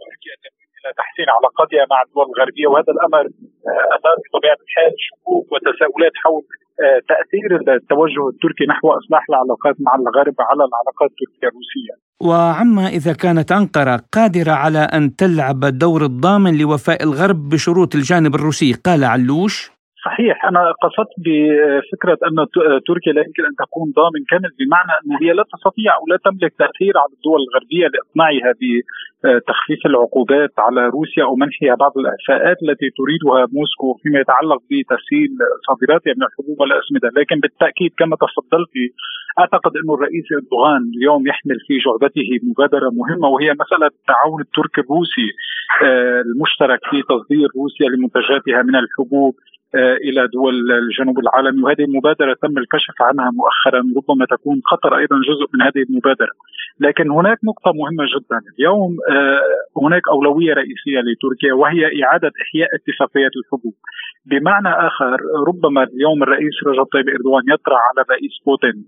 تركيا إلى تحسين علاقاتها مع الدول الغربية وهذا الأمر آه، أثار بطبيعة الحال شكوك وتساؤلات حول آه، تأثير التوجه التركي نحو إصلاح العلاقات مع الغرب على العلاقات التركية الروسية. وعما إذا كانت أنقرة قادرة على أن تلعب دور الضامن لوفاء الغرب بشروط الجانب الروسي، قال علوش صحيح. أنا قصدت بفكرة أن تركيا لا يمكن أن تكون ضامن كامل بمعنى أن هي لا تستطيع أو لا تملك تأثير على الدول الغربية لإقناعها بتخفيف العقوبات على روسيا أو منحها بعض الإعفاءات التي تريدها موسكو فيما يتعلق بتسهيل صادراتها من الحبوب والأسمدة، لكن بالتأكيد كما تفضلت أعتقد انه الرئيس إردوغان اليوم يحمل في جعبته مبادرة مهمة وهي مسألة التعاون التركي الروسي آه، المشترك في تصدير روسيا لمنتجاتها من الحبوب إلى دول الجنوب العالمي. وهذه المبادرة تم الكشف عنها مؤخرا ربما تكون قطر أيضا جزء من هذه المبادرة. لكن هناك نقطة مهمة جدا. اليوم هناك أولوية رئيسية لتركيا وهي إعادة إحياء اتفاقيات الحبوب. بمعنى آخر ربما اليوم الرئيس رجب طيب إردوغان يطرح على الرئيس بوتين.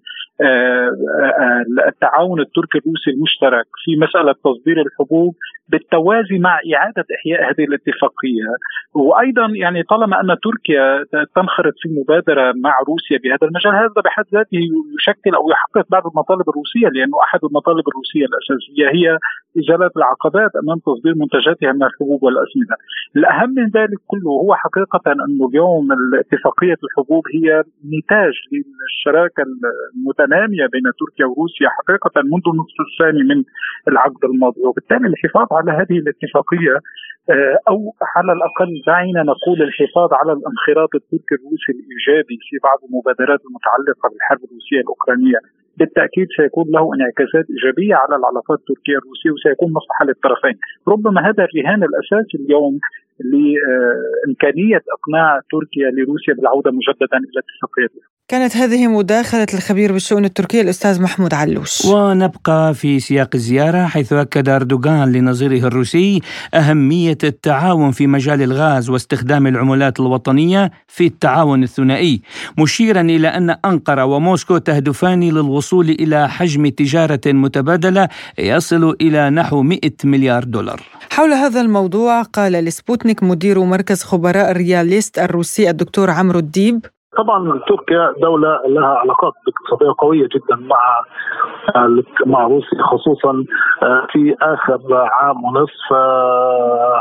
التعاون التركي الروسي المشترك في مسألة تصدير الحبوب بالتوازي مع إعادة إحياء هذه الاتفاقية. وأيضا يعني طالما أن تركيا تنخرط في مبادرة مع روسيا بهذا المجال هذا بحد ذاته يشكل أو يحقق بعض المطالب الروسية لأنه أحد المطالب الروسية الأساسية هي إزالة العقبات أمام تصدير منتجاتها من الحبوب والأسمدة. الأهم من ذلك كله هو حقيقة أنه اليوم اتفاقية الحبوب هي نتاج للشراكة المتنامية بين تركيا وروسيا حقيقة منذ النصف الثاني من العقد الماضي وبالتالي الحفاظ على هذه الاتفاقية أو على الأقل دعينا نقول الحفاظ على الانخراط التركي الروسي الإيجابي في بعض المبادرات المتعلقة بالحرب الروسية الأوكرانية. بالتأكيد سيكون له انعكاسات إيجابية على العلاقات التركية الروسية وسيكون مصلحة للطرفين، ربما هذا الرهان الأساسي اليوم لإمكانية إقناع تركيا لروسيا بالعودة مجددا إلى اتفاقيه كانت هذه مداخلة الخبير بالشؤون التركية الأستاذ محمود علوش. ونبقى في سياق الزيارة حيث أكد أردوغان لنظيره الروسي أهمية التعاون في مجال الغاز واستخدام العملات الوطنية في التعاون الثنائي مشيرا إلى أن أنقرة وموسكو تهدفان للوصول إلى حجم تجارة متبادلة يصل إلى نحو 100 مليار دولار. حول هذا الموضوع قال لسبوتنيك مدير مركز خبراء الرياليست الروسي الدكتور عمرو الديب؟ طبعا تركيا دولة لها علاقات اقتصادية قوية جدا مع مع روسيا خصوصا في آخر عام ونصف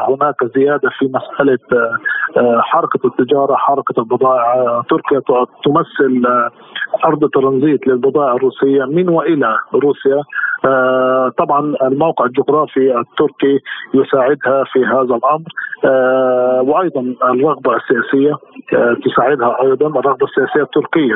هناك زيادة في مسألة حركة التجارة حركة البضائع. تركيا تمثل أرض ترانزيت للبضائع الروسية من وإلى روسيا. طبعا الموقع الجغرافي التركي يساعدها في هذا الأمر. وأيضا الرغبة السياسية تساعدها أيضا الرغبة السياسية التركية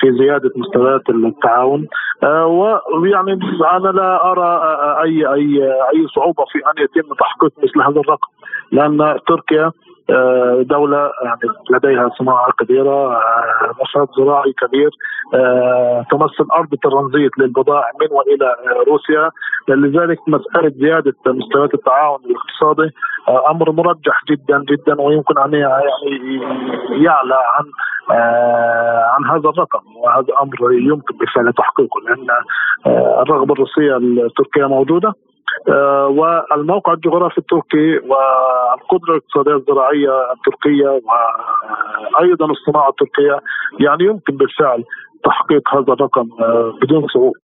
في زيادة مستويات التعاون. ويعني أنا لا أرى أي أي أي صعوبة في أن يتم تحقيق مثل هذا الرقم لأن تركيا دولة يعني لديها صناعة كبيرة نشاط زراعي كبير تمثل أرض ترانزيت للبضائع من وإلى روسيا. لذلك مسألة زيادة مستويات التعاون الاقتصادي أمر مرجح جدا جدا ويمكن أن يعني يعلى عن عن هذا الرقم. وهذا أمر يمكن بالفعل تحقيقه لأن الرغبة الروسية التركية موجودة. والموقع الجغرافي التركي والقدرة الاقتصادية الزراعية التركية وأيضا الصناعة التركية يعني يمكن بالفعل تحقيق هذا الرقم بدون صعوبة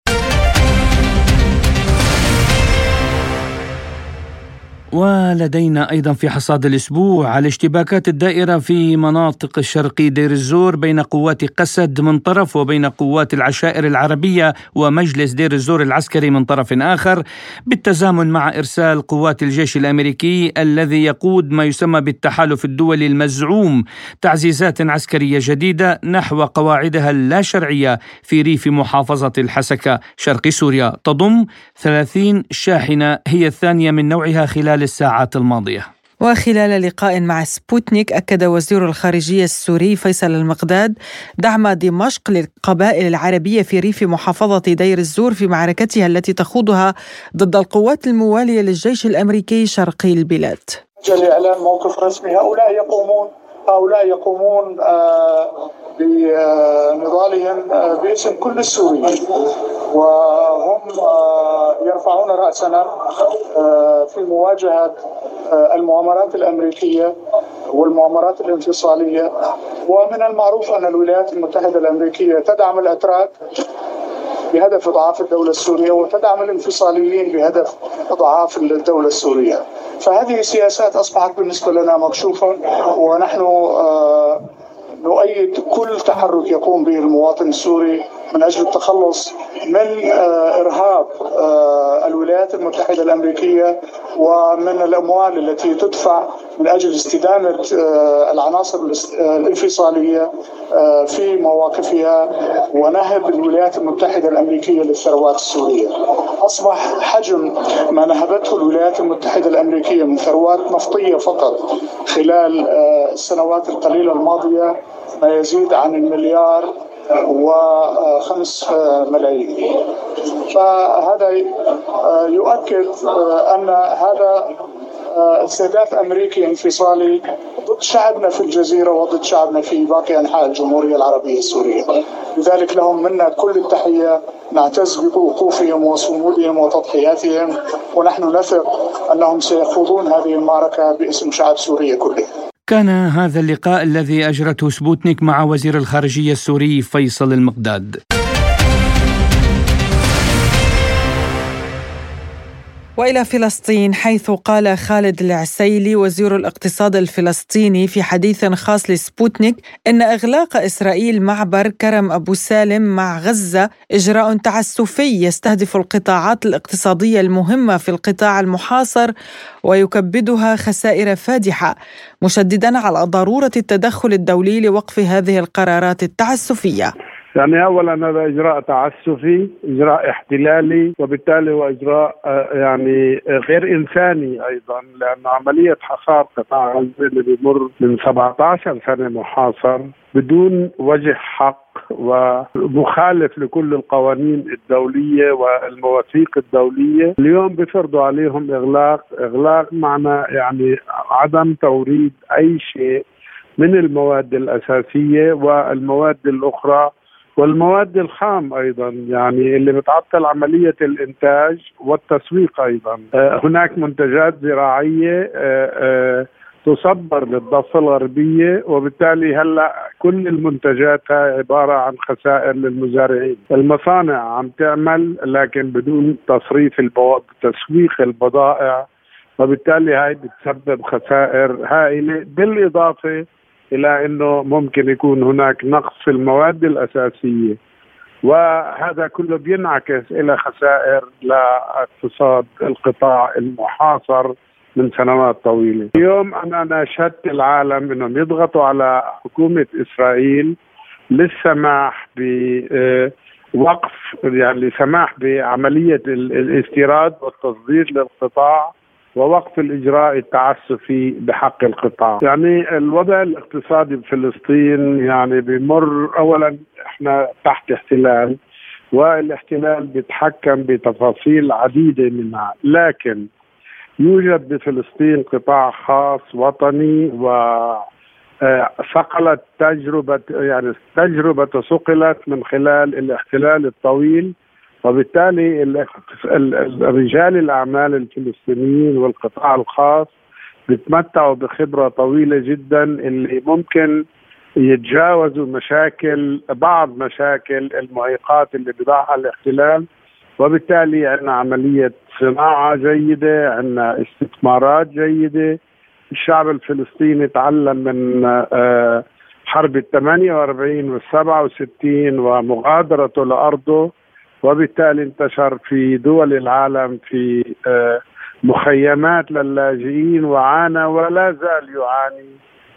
ولدينا أيضا في حصاد الأسبوع الاشتباكات الدائرة في مناطق الشرقي دير الزور بين قوات قسد من طرف وبين قوات العشائر العربية ومجلس دير الزور العسكري من طرف آخر بالتزامن مع إرسال قوات الجيش الأمريكي الذي يقود ما يسمى بالتحالف الدولي المزعوم تعزيزات عسكرية جديدة نحو قواعدها اللا شرعية في ريف محافظة الحسكة شرق سوريا. تضم 30 شاحنة هي الثانية من نوعها خلال الساعات الماضية. وخلال لقاء مع سبوتنيك أكد وزير الخارجية السوري فيصل المقداد دعم دمشق للقبائل العربية في ريف محافظة دير الزور في معركتها التي تخوضها ضد القوات الموالية للجيش الأمريكي شرقي البلاد. لإعلان موقف رسمي. هؤلاء يقومون هؤلاء يقومون بنضالهم باسم كل السوريين وهم يرفعون رأسنا في مواجهة المؤامرات الأمريكية والمؤامرات الانفصالية ومن المعروف أن الولايات المتحدة الأمريكية تدعم الأتراك بهدف اضعاف الدولة السورية وتدعم الانفصاليين بهدف اضعاف الدولة السورية. فهذه السياسات أصبحت بالنسبة لنا مكشوفة ونحن نؤيد كل تحرك يقوم به المواطن السوري من أجل التخلص من إرهاب الولايات المتحدة الأمريكية ومن الأموال التي تدفع من أجل استدامه العناصر الانفصالية في مواقفها ونهب الولايات المتحدة الأمريكية للثروات السورية. أصبح حجم ما نهبته الولايات المتحدة الأمريكية من ثروات نفطية فقط خلال السنوات القليلة الماضية ما يزيد عن المليار وخمس ملايين فهذا يؤكد أن هذا استهداف أمريكي انفصالي ضد شعبنا في الجزيرة وضد شعبنا في باقي أنحاء الجمهورية العربية السورية. لذلك لهم منا كل التحية. نعتز بوقوفهم وصمودهم وتضحياتهم ونحن نثق أنهم سيخوضون هذه المعركة باسم شعب سوريا كله. كان هذا اللقاء الذي أجرته سبوتنيك مع وزير الخارجية السوري فيصل المقداد. وإلى فلسطين حيث قال خالد العسيلي وزير الاقتصاد الفلسطيني في حديث خاص لسبوتنيك إن إغلاق إسرائيل معبر كرم أبو سالم مع غزة إجراء تعسفي يستهدف القطاعات الاقتصادية المهمة في القطاع المحاصر ويكبدها خسائر فادحة مشددا على ضرورة التدخل الدولي لوقف هذه القرارات التعسفية. يعني اولا هذا إجراء تعسفي إجراء احتلالي وبالتالي هو إجراء يعني غير إنساني أيضا لأن عملية حصار قطاع غزة اللي بيمر من 17 سنة محاصر بدون وجه حق ومخالف لكل القوانين الدولية والمواثيق الدولية اليوم بفرضوا عليهم إغلاق. إغلاق معنى يعني عدم توريد أي شيء من المواد الأساسية والمواد الأخرى والمواد الخام أيضا يعني اللي بتعطل عملية الإنتاج والتسويق أيضا. هناك منتجات زراعية تصدر للضفة الغربية وبالتالي هلأ كل المنتجات هاي عبارة عن خسائر للمزارعين، المصانع عم تعمل لكن بدون تصريف البضائع تسويق البضائع وبالتالي هاي بتسبب خسائر هائلة. بالإضافة إلى إنه ممكن يكون هناك نقص في المواد الأساسية وهذا كله بينعكس إلى خسائر لاقتصاد القطاع المحاصر من سنوات طويلة. اليوم أنا ناشدت العالم إنهم يضغطوا على حكومة إسرائيل للسماح بوقف يعني لسماح بعملية الاستيراد والتصدير للقطاع ووقف الإجراء التعسفي بحق القطاع، يعني الوضع الاقتصادي بفلسطين يعني بمر اولا إحنا تحت احتلال والاحتلال بيتحكم بتفاصيل عديدة منها، لكن يوجد بفلسطين قطاع خاص وطني و صقلت تجربة يعني تجربة صقلت من خلال الاحتلال الطويل وبالتالي رجال الأعمال الفلسطينيين والقطاع الخاص بيتمتعوا بخبرة طويلة جدا اللي ممكن يتجاوزوا مشاكل بعض مشاكل المعيقات اللي بيضعها الاحتلال. وبالتالي عندنا عملية صناعة جيدة، عندنا استثمارات جيدة، الشعب الفلسطيني تعلم من حرب ال 48 وال 67 ومغادرته لأرضه. وبالتالي انتشر في دول العالم في مخيمات للاجئين وعانى ولا زال يعاني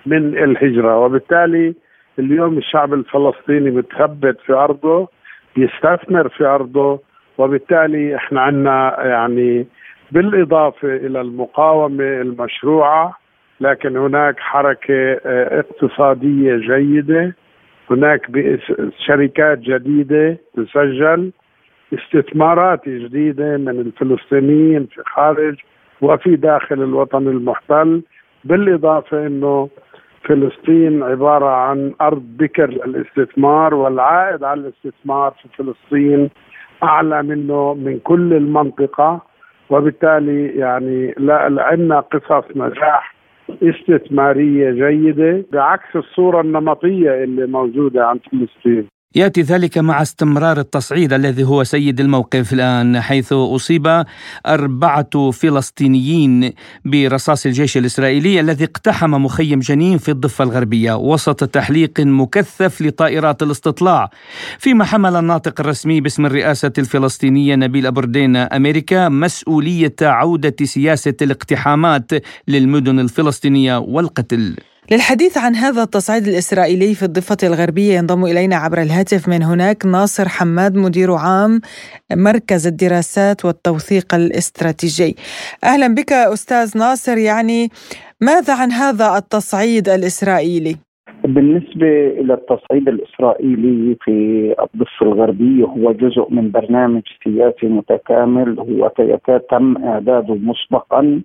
من الهجرة. وبالتالي اليوم الشعب الفلسطيني متثبت في أرضه يستثمر في أرضه وبالتالي إحنا عندنا يعني بالإضافة إلى المقاومة المشروعة لكن هناك حركة اقتصادية جيدة هناك شركات جديدة تسجل استثمارات جديدة من الفلسطينيين في خارج وفي داخل الوطن المحتل بالإضافة أنه فلسطين عبارة عن أرض بكر للاستثمار والعائد على الاستثمار في فلسطين أعلى منه من كل المنطقة وبالتالي يعني لا عندنا قصص نجاح استثمارية جيدة بعكس الصورة النمطية اللي موجودة عند فلسطين. يأتي ذلك مع استمرار التصعيد الذي هو سيد الموقف الآن حيث أصيب أربعة فلسطينيين برصاص الجيش الإسرائيلي الذي اقتحم مخيم جنين في الضفة الغربية وسط تحليق مكثف لطائرات الاستطلاع. فيما حمل الناطق الرسمي باسم الرئاسة الفلسطينية نبيل أبردين أمريكا مسؤولية عودة سياسة الاقتحامات للمدن الفلسطينية والقتل. للحديث عن هذا التصعيد الإسرائيلي في الضفة الغربية ينضم إلينا عبر الهاتف من هناك ناصر حماد مدير عام مركز الدراسات والتوثيق الاستراتيجي أهلا بك أستاذ ناصر يعني ماذا عن هذا التصعيد الإسرائيلي؟ بالنسبة إلى التصعيد الإسرائيلي في الضفة الغربية هو جزء من برنامج سياسي متكامل هو تم إعداده مسبقا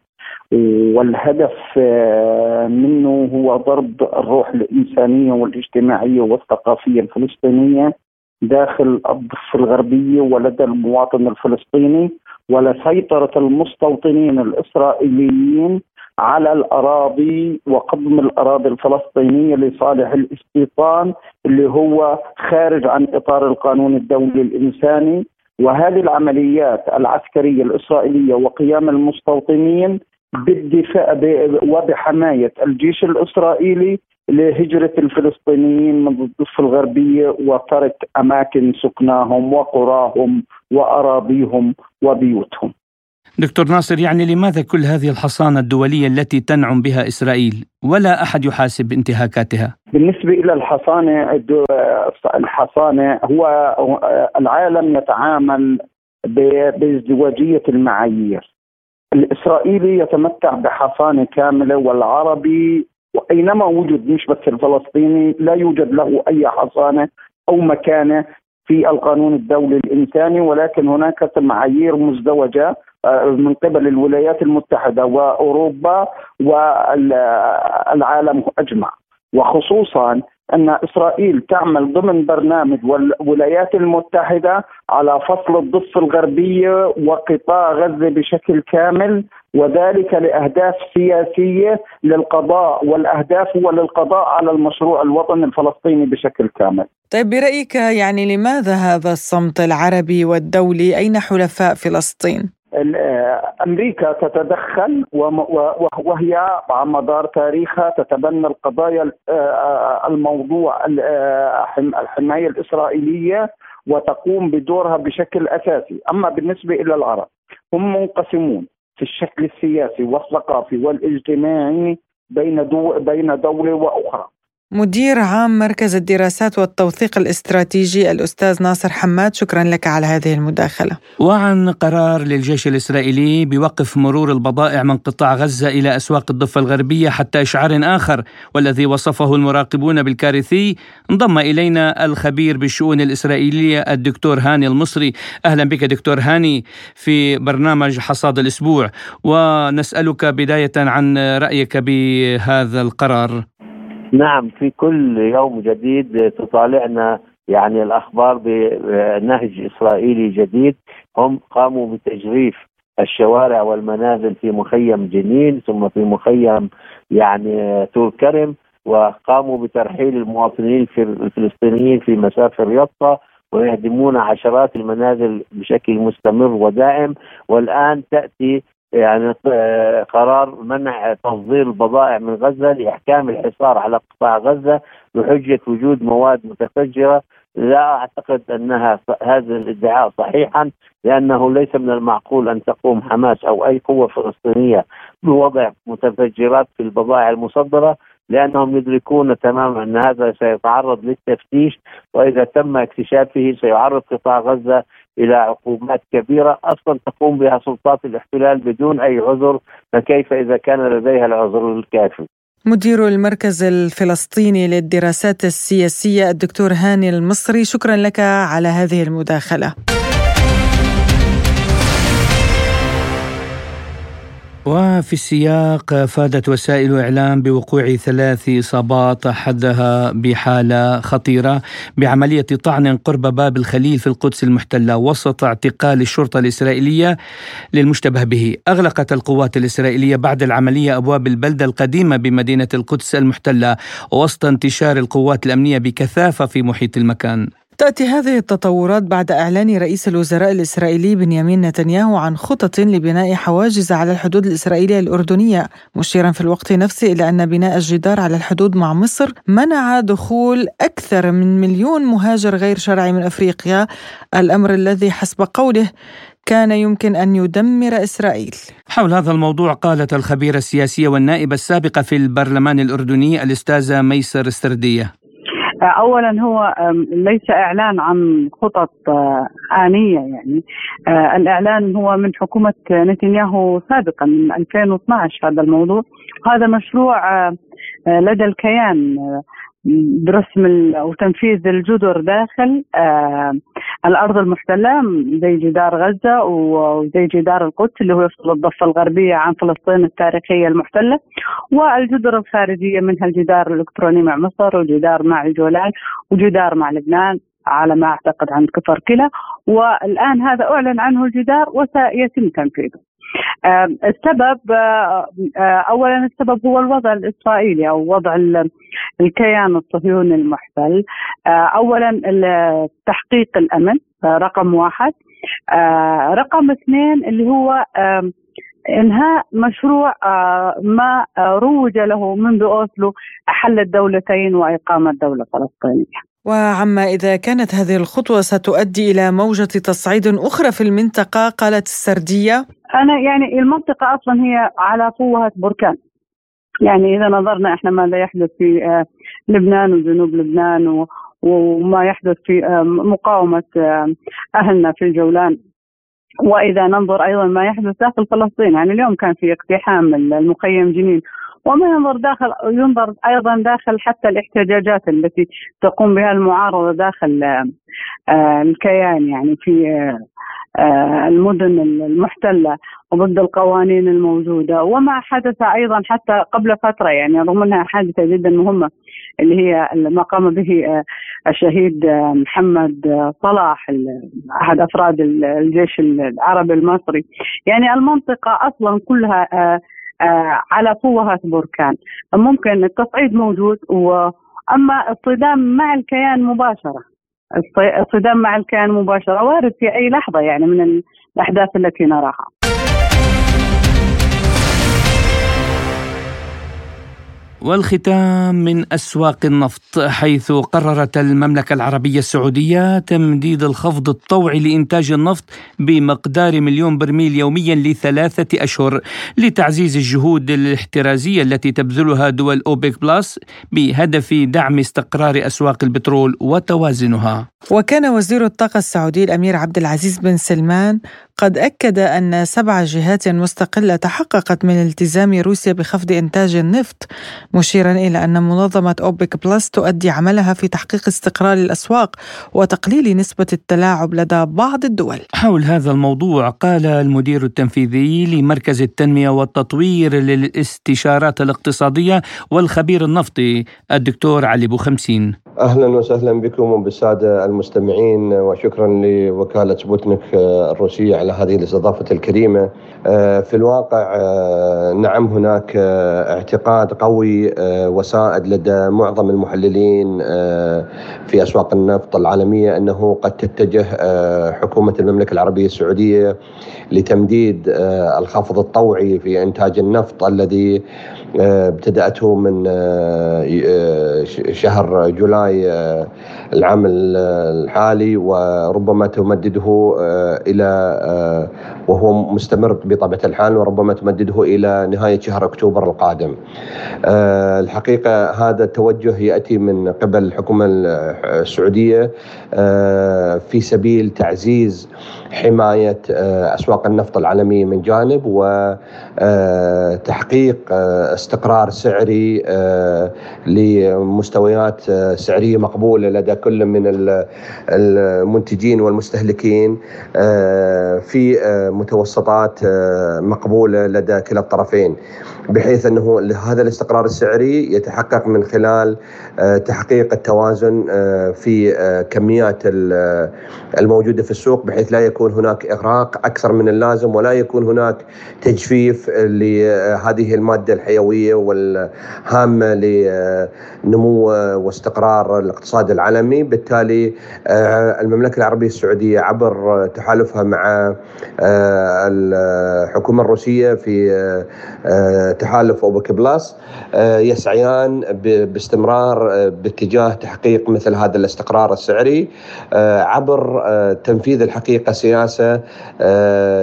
والهدف آه، منه هو ضرب الروح الإنسانية والاجتماعية والثقافية الفلسطينية داخل الضفة الغربية ولدى المواطن الفلسطيني ولسيطرة المستوطنين الإسرائيليين على الأراضي وقضم الأراضي الفلسطينية لصالح الاستيطان اللي هو خارج عن إطار القانون الدولي الإنساني. وهذه العمليات العسكرية الإسرائيلية وقيام المستوطنين بالدفاع وبحماية الجيش الإسرائيلي لهجرة الفلسطينيين من الضفة الغربية وترك أماكن سكناهم وقراهم وأراضيهم وبيوتهم. دكتور ناصر يعني لماذا كل هذه الحصانة الدولية التي تنعم بها إسرائيل ولا أحد يحاسب انتهاكاتها؟ بالنسبة إلى الحصانة الحصانة هو العالم يتعامل بازدواجية المعايير. الإسرائيلي يتمتع بحصانة كاملة والعربي وأينما وجد مش بس الفلسطيني لا يوجد له أي حصانة أو مكانة في القانون الدولي الإنساني ولكن هناك معايير مزدوجة آه، من قبل الولايات المتحدة وأوروبا والعالم أجمع. وخصوصا أن إسرائيل تعمل ضمن برنامج والولايات المتحدة على فصل الضفة الغربية وقطاع غزة بشكل كامل وذلك لأهداف سياسية للقضاء والأهداف هو للقضاء على المشروع الوطني الفلسطيني بشكل كامل طيب برأيك يعني لماذا هذا الصمت العربي والدولي أين حلفاء فلسطين؟ أمريكا تتدخل وهي على مدار تاريخها تتبنى القضايا الموضوع الحماية الإسرائيلية وتقوم بدورها بشكل أساسي، أما بالنسبة إلى العرب هم منقسمون في الشكل السياسي والثقافي والاجتماعي بين دو بين دولة وأخرى. مدير عام مركز الدراسات والتوثيق الاستراتيجي الأستاذ ناصر حماد شكرا لك على هذه المداخلة. وعن قرار للجيش الإسرائيلي بوقف مرور البضائع من قطاع غزة إلى أسواق الضفة الغربية حتى إشعار آخر والذي وصفه المراقبون بالكارثي انضم إلينا الخبير بالشؤون الإسرائيلية الدكتور هاني المصري. أهلا بك دكتور هاني في برنامج حصاد الأسبوع ونسألك بداية عن رأيك بهذا القرار. نعم في كل يوم جديد تطالعنا يعني الأخبار بنهج إسرائيلي جديد. هم قاموا بتجريف الشوارع والمنازل في مخيم جنين ثم في مخيم يعني تور كرم وقاموا بترحيل المواطنين الفلسطينيين في مسافه الرياضه ويهدمون عشرات المنازل بشكل مستمر ودائم. والآن تأتي يعني آه، قرار منع تصدير البضائع من غزة لإحكام الحصار على قطاع غزة بحجة وجود مواد متفجرة. لا أعتقد أنها هذا الادعاء صحيحا لأنه ليس من المعقول أن تقوم حماس أو أي قوة فلسطينية بوضع متفجرات في البضائع المصدرة لأنهم يدركون تماما أن هذا سيتعرض للتفتيش وإذا تم اكتشافه سيعرض قطاع غزة إلى عقوبات كبيرة. أصلا تقوم بها سلطات الاحتلال بدون أي عذر فكيف إذا كان لديها العذر الكافي؟ مدير المركز الفلسطيني للدراسات السياسية الدكتور هاني المصري شكرا لك على هذه المداخلة. وفي السياق فادت وسائل إعلام بوقوع ثلاث إصابات أحدها بحالة خطيرة بعملية طعن قرب باب الخليل في القدس المحتلة وسط اعتقال الشرطة الإسرائيلية للمشتبه به. أغلقت القوات الإسرائيلية بعد العملية أبواب البلدة القديمة بمدينة القدس المحتلة وسط انتشار القوات الأمنية بكثافة في محيط المكان. تأتي هذه التطورات بعد إعلان رئيس الوزراء الإسرائيلي بنيامين نتنياهو عن خطط لبناء حواجز على الحدود الإسرائيلية الأردنية مشيرا في الوقت نفسه إلى أن بناء الجدار على الحدود مع مصر منع دخول أكثر من مليون مهاجر غير شرعي من أفريقيا. الأمر الذي حسب قوله كان يمكن أن يدمر إسرائيل. حول هذا الموضوع قالت الخبيرة السياسية والنائبة السابقة في البرلمان الأردني الأستاذة ميسر استردية اولا هو ليس إعلان عن خطط آه، آنية يعني. آه، الإعلان هو من حكومة نتنياهو سابقا من 2012 هذا الموضوع. هذا مشروع آه، لدى الكيان برسم أو تنفيذ الجدر داخل آه الأرض المحتلة زي جدار غزة وزي جدار القدس اللي هو يفصل الضفة الغربية عن فلسطين التاريخية المحتلة والجدر الخارجية منها الجدار الإلكتروني مع مصر وجدار مع الجولان وجدار مع لبنان على ما أعتقد عند كفر كلا والآن هذا أعلن عنه الجدار وسيتم تنفيذه. السبب آه، آه، اولا السبب هو الوضع الإسرائيلي أو وضع الكيان الصهيوني المحتل آه، اولا تحقيق الأمن رقم واحد رقم اثنين اللي هو إنهاء مشروع ما روج له منذ أوسلو أحل الدولتين واقامه دوله فلسطينية. وعما إذا كانت هذه الخطوة ستؤدي إلى موجة تصعيد أخرى في المنطقة قالت السردية. أنا يعني المنطقة أصلا هي على فوهة بركان. يعني إذا نظرنا إحنا ماذا يحدث في آه، لبنان وجنوب لبنان وما يحدث في آه، مقاومة آه، أهلنا في الجولان. وإذا ننظر أيضا ما يحدث داخل فلسطين. يعني اليوم كان في اقتحام المخيم جنين. وما ينظر داخل ينظر أيضا داخل حتى الاحتجاجات التي تقوم بها المعارضة داخل آه، الكيان يعني في آه، المدن المحتلة وضد القوانين الموجودة. وما حدث أيضا حتى قبل فترة يعني رغم أنها حادثة جدا مهمة اللي هي ما قام به آه، الشهيد محمد صلاح أحد أفراد الجيش العربي المصري. يعني المنطقة أصلا كلها آه، على فوهة بركان. ممكن التصعيد موجود واما الصدام مع الكيان مباشرة. الصدام مع الكيان مباشرة وارد في أي لحظة يعني من الأحداث التي نراها. والختام من أسواق النفط حيث قررت المملكة العربية السعودية تمديد الخفض الطوعي لإنتاج النفط بمقدار مليون برميل يوميا لثلاثة أشهر لتعزيز الجهود الاحترازية التي تبذلها دول أوبك بلس بهدف دعم استقرار أسواق البترول وتوازنها. وكان وزير الطاقة السعودي الأمير عبد العزيز بن سلمان قد أكد أن سبع جهات مستقلة تحققت من التزام روسيا بخفض إنتاج النفط مشيرا إلى أن منظمة أوبك بلس تؤدي عملها في تحقيق استقرار الأسواق وتقليل نسبة التلاعب لدى بعض الدول. حول هذا الموضوع قال المدير التنفيذي لمركز التنمية والتطوير للاستشارات الاقتصادية والخبير النفطي الدكتور علي بوخمسين أهلا وسهلا بكم وبالسادة المستمعين وشكرا لوكالة سبوتنيك الروسية. على هذه الاستضافة الكريمة. آه، في الواقع آه، نعم هناك آه، اعتقاد قوي وسائد لدى معظم المحللين في أسواق النفط العالمية أنه قد تتجه حكومة المملكة العربية السعودية لتمديد الخفض الطوعي في إنتاج النفط الذي ابتدأته من شهر جولاي العام الحالي وربما تمدده إلى وهو مستمر بطبيعة الحال وربما تمدده إلى نهاية شهر أكتوبر القادم. آه، الحقيقة هذا التوجه يأتي من قبل الحكومة السعودية آه، في سبيل تعزيز حماية آه، أسواق النفط العالمية من جانب وتحقيق استقرار سعري لمستويات سعرية مقبولة لدى كل من المنتجين والمستهلكين في متوسطات مقبولة لدى كلا الطرفين. بحيث أنه هذا الاستقرار السعري يتحقق من خلال تحقيق التوازن في كميات الموجودة في السوق بحيث لا يكون هناك إغراق أكثر من اللازم ولا يكون هناك تجفيف لهذه المادة الحيوية والهامة لنمو واستقرار الاقتصاد العالمي. بالتالي المملكة العربية السعودية عبر تحالفها مع الحكومة الروسية في تحالف أوبك بلاس يسعيان باستمرار باتجاه تحقيق مثل هذا الاستقرار السعري عبر تنفيذ الحقيقة سياسة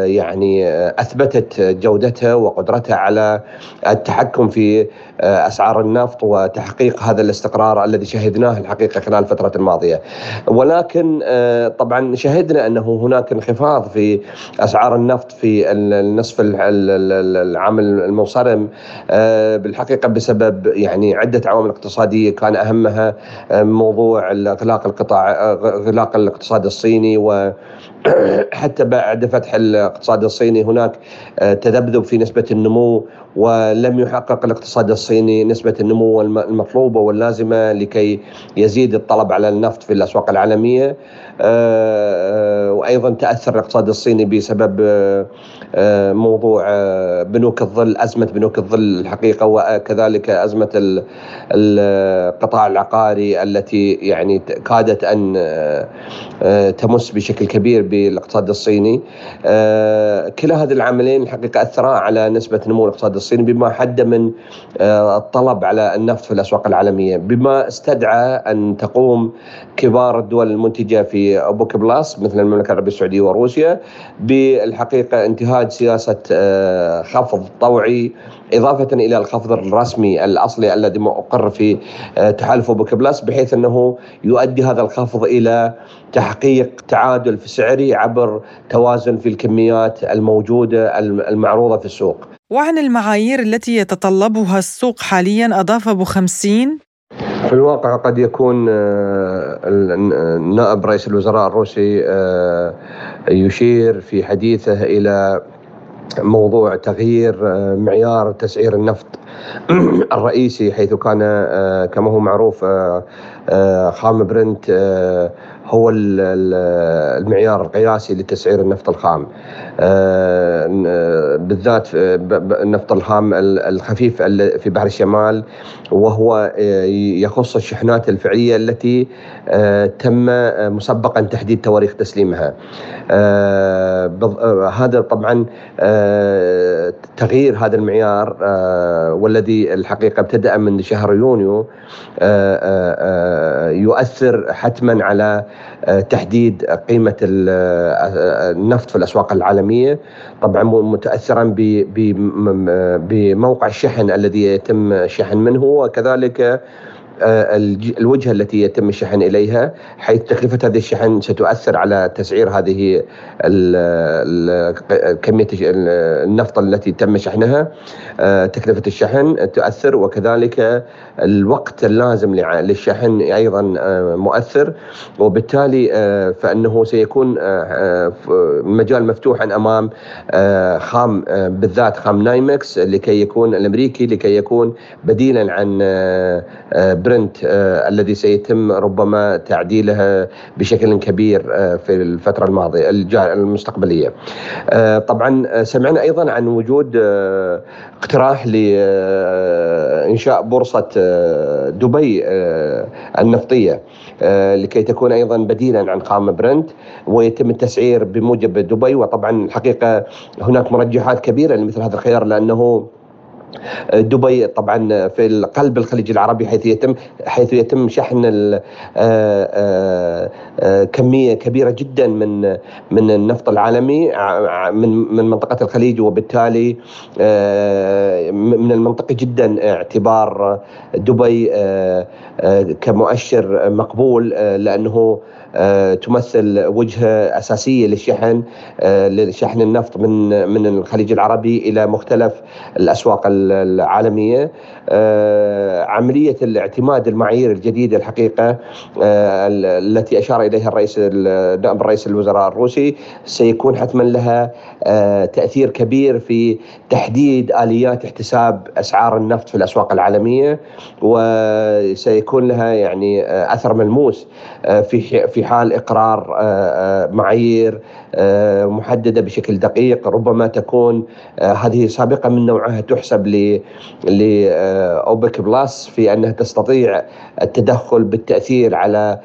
يعني أثبتت جودتها وقدرتها على التحكم في أسعار النفط وتحقيق هذا الاستقرار الذي شهدناه الحقيقة خلال الفترة الماضية. ولكن طبعا شهدنا أنه هناك انخفاض في أسعار النفط في النصف العام المنصرم بالحقيقة بسبب يعني عدة عوامل اقتصادية كان أهمها موضوع اغلاق القطاع إغلاق الاقتصاد الصيني و حتى بعد فتح الاقتصاد الصيني هناك تذبذب في نسبة النمو ولم يحقق الاقتصاد الصيني نسبة النمو المطلوبة واللازمة لكي يزيد الطلب على النفط في الأسواق العالمية. وأيضا تأثر الاقتصاد الصيني بسبب موضوع بنوك الظل أزمة بنوك الظل الحقيقة وكذلك أزمة القطاع العقاري التي يعني كادت أن تمس بشكل كبير بالاقتصاد الصيني. كلا هذه العاملين الحقيقة أثرا على نسبة نمو الاقتصاد الصيني بما حد من الطلب على النفط في الأسواق العالمية. بما استدعى أن تقوم كبار الدول المنتجة في أوبك بلاس مثل المملكة العربية السعودية وروسيا بالحقيقة انتهاج سياسة خفض طوعي إضافة إلى الخفض الرسمي الأصلي الذي أقر في تحالف أوبك بلاس بحيث أنه يؤدي هذا الخفض إلى تحقيق تعادل في سعري عبر توازن في الكميات الموجودة المعروضة في السوق. وعن المعايير التي يتطلبها السوق حاليا أضاف أبو خمسين. في الواقع قد يكون نائب رئيس الوزراء الروسي يشير في حديثه إلى موضوع تغيير معيار تسعير النفط الرئيسي حيث كان كما هو معروف خام برنت هو المعيار القياسي لتسعير النفط الخام. بالذات النفط الخام الخفيف في بحر الشمال وهو يخص الشحنات الفعلية التي تم مسبقا تحديد تواريخ تسليمها. هذا طبعا تغيير هذا المعيار والذي الحقيقة ابتدأ من شهر يونيو يؤثر حتما على تحديد قيمة النفط في الأسواق العالمية. طبعا متأثرا بموقع الشحن الذي يتم شحن منه وكذلك الوجهة التي يتم الشحن إليها حيث تكلفة هذه الشحن ستؤثر على تسعير هذه كمية النفط التي تم شحنها. تكلفة الشحن تؤثر وكذلك الوقت اللازم للشحن أيضا مؤثر. وبالتالي فإنه سيكون المجال مفتوحا أمام خام بالذات خام نايمكس لكي يكون الأمريكي لكي يكون بديلا عن برنت آه الذي سيتم ربما تعديلها بشكل كبير آه في الفترة الماضية المستقبلييه. آه طبعا سمعنا أيضا عن وجود اقتراح لإنشاء بورصة دبي النفطية لكي تكون أيضا بديلا عن قام برنت ويتم التسعير بموجب دبي وطبعا الحقيقة هناك مرجحات كبيرة لمثل هذا الخيار لأنه دبي طبعا في قلب الخليج العربي حيث يتم حيث يتم شحن كمية كبيرة جدا من من النفط العالمي من من منطقة الخليج وبالتالي من المنطقي جدا اعتبار دبي كمؤشر مقبول لأنه تمثل وجهة أساسية للشحن لشحن النفط من من الخليج العربي إلى مختلف الأسواق العالمية عملية الاعتماد المعايير الجديدة الحقيقة التي أشار إليها الرئيس نائب رئيس الوزراء الروسي. سيكون حتما لها تأثير كبير في تحديد آليات احتساب أسعار النفط في الأسواق العالمية وسيكون لها يعني أثر ملموس في في حال إقرار معايير محددة بشكل دقيق ربما تكون هذه سابقة من نوعها تحسب لاوبك بلس في أنها تستطيع التدخل بالتأثير على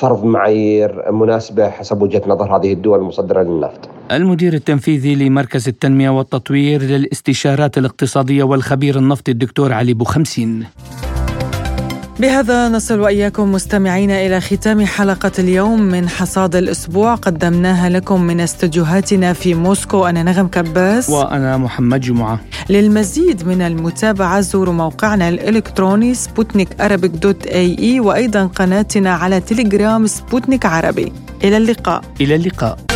فرض معايير مناسبة حسب وجهة نظر هذه الدول المصدره للنفط. المدير التنفيذي لمركز التنمية والتطوير للاستشارات الاقتصادية والخبير النفطي الدكتور علي بوخمسين. بهذا نصل وإياكم مستمعينا إلى ختام حلقة اليوم من حصاد الأسبوع. قدمناها لكم من استديوهاتنا في موسكو. أنا نغم كباس. وأنا محمد جمعة. للمزيد من المتابعة زوروا موقعنا الإلكتروني سبوتنيك dot ae وأيضا قناتنا على تليجرام سبوتنيك عربي. إلى اللقاء. إلى اللقاء.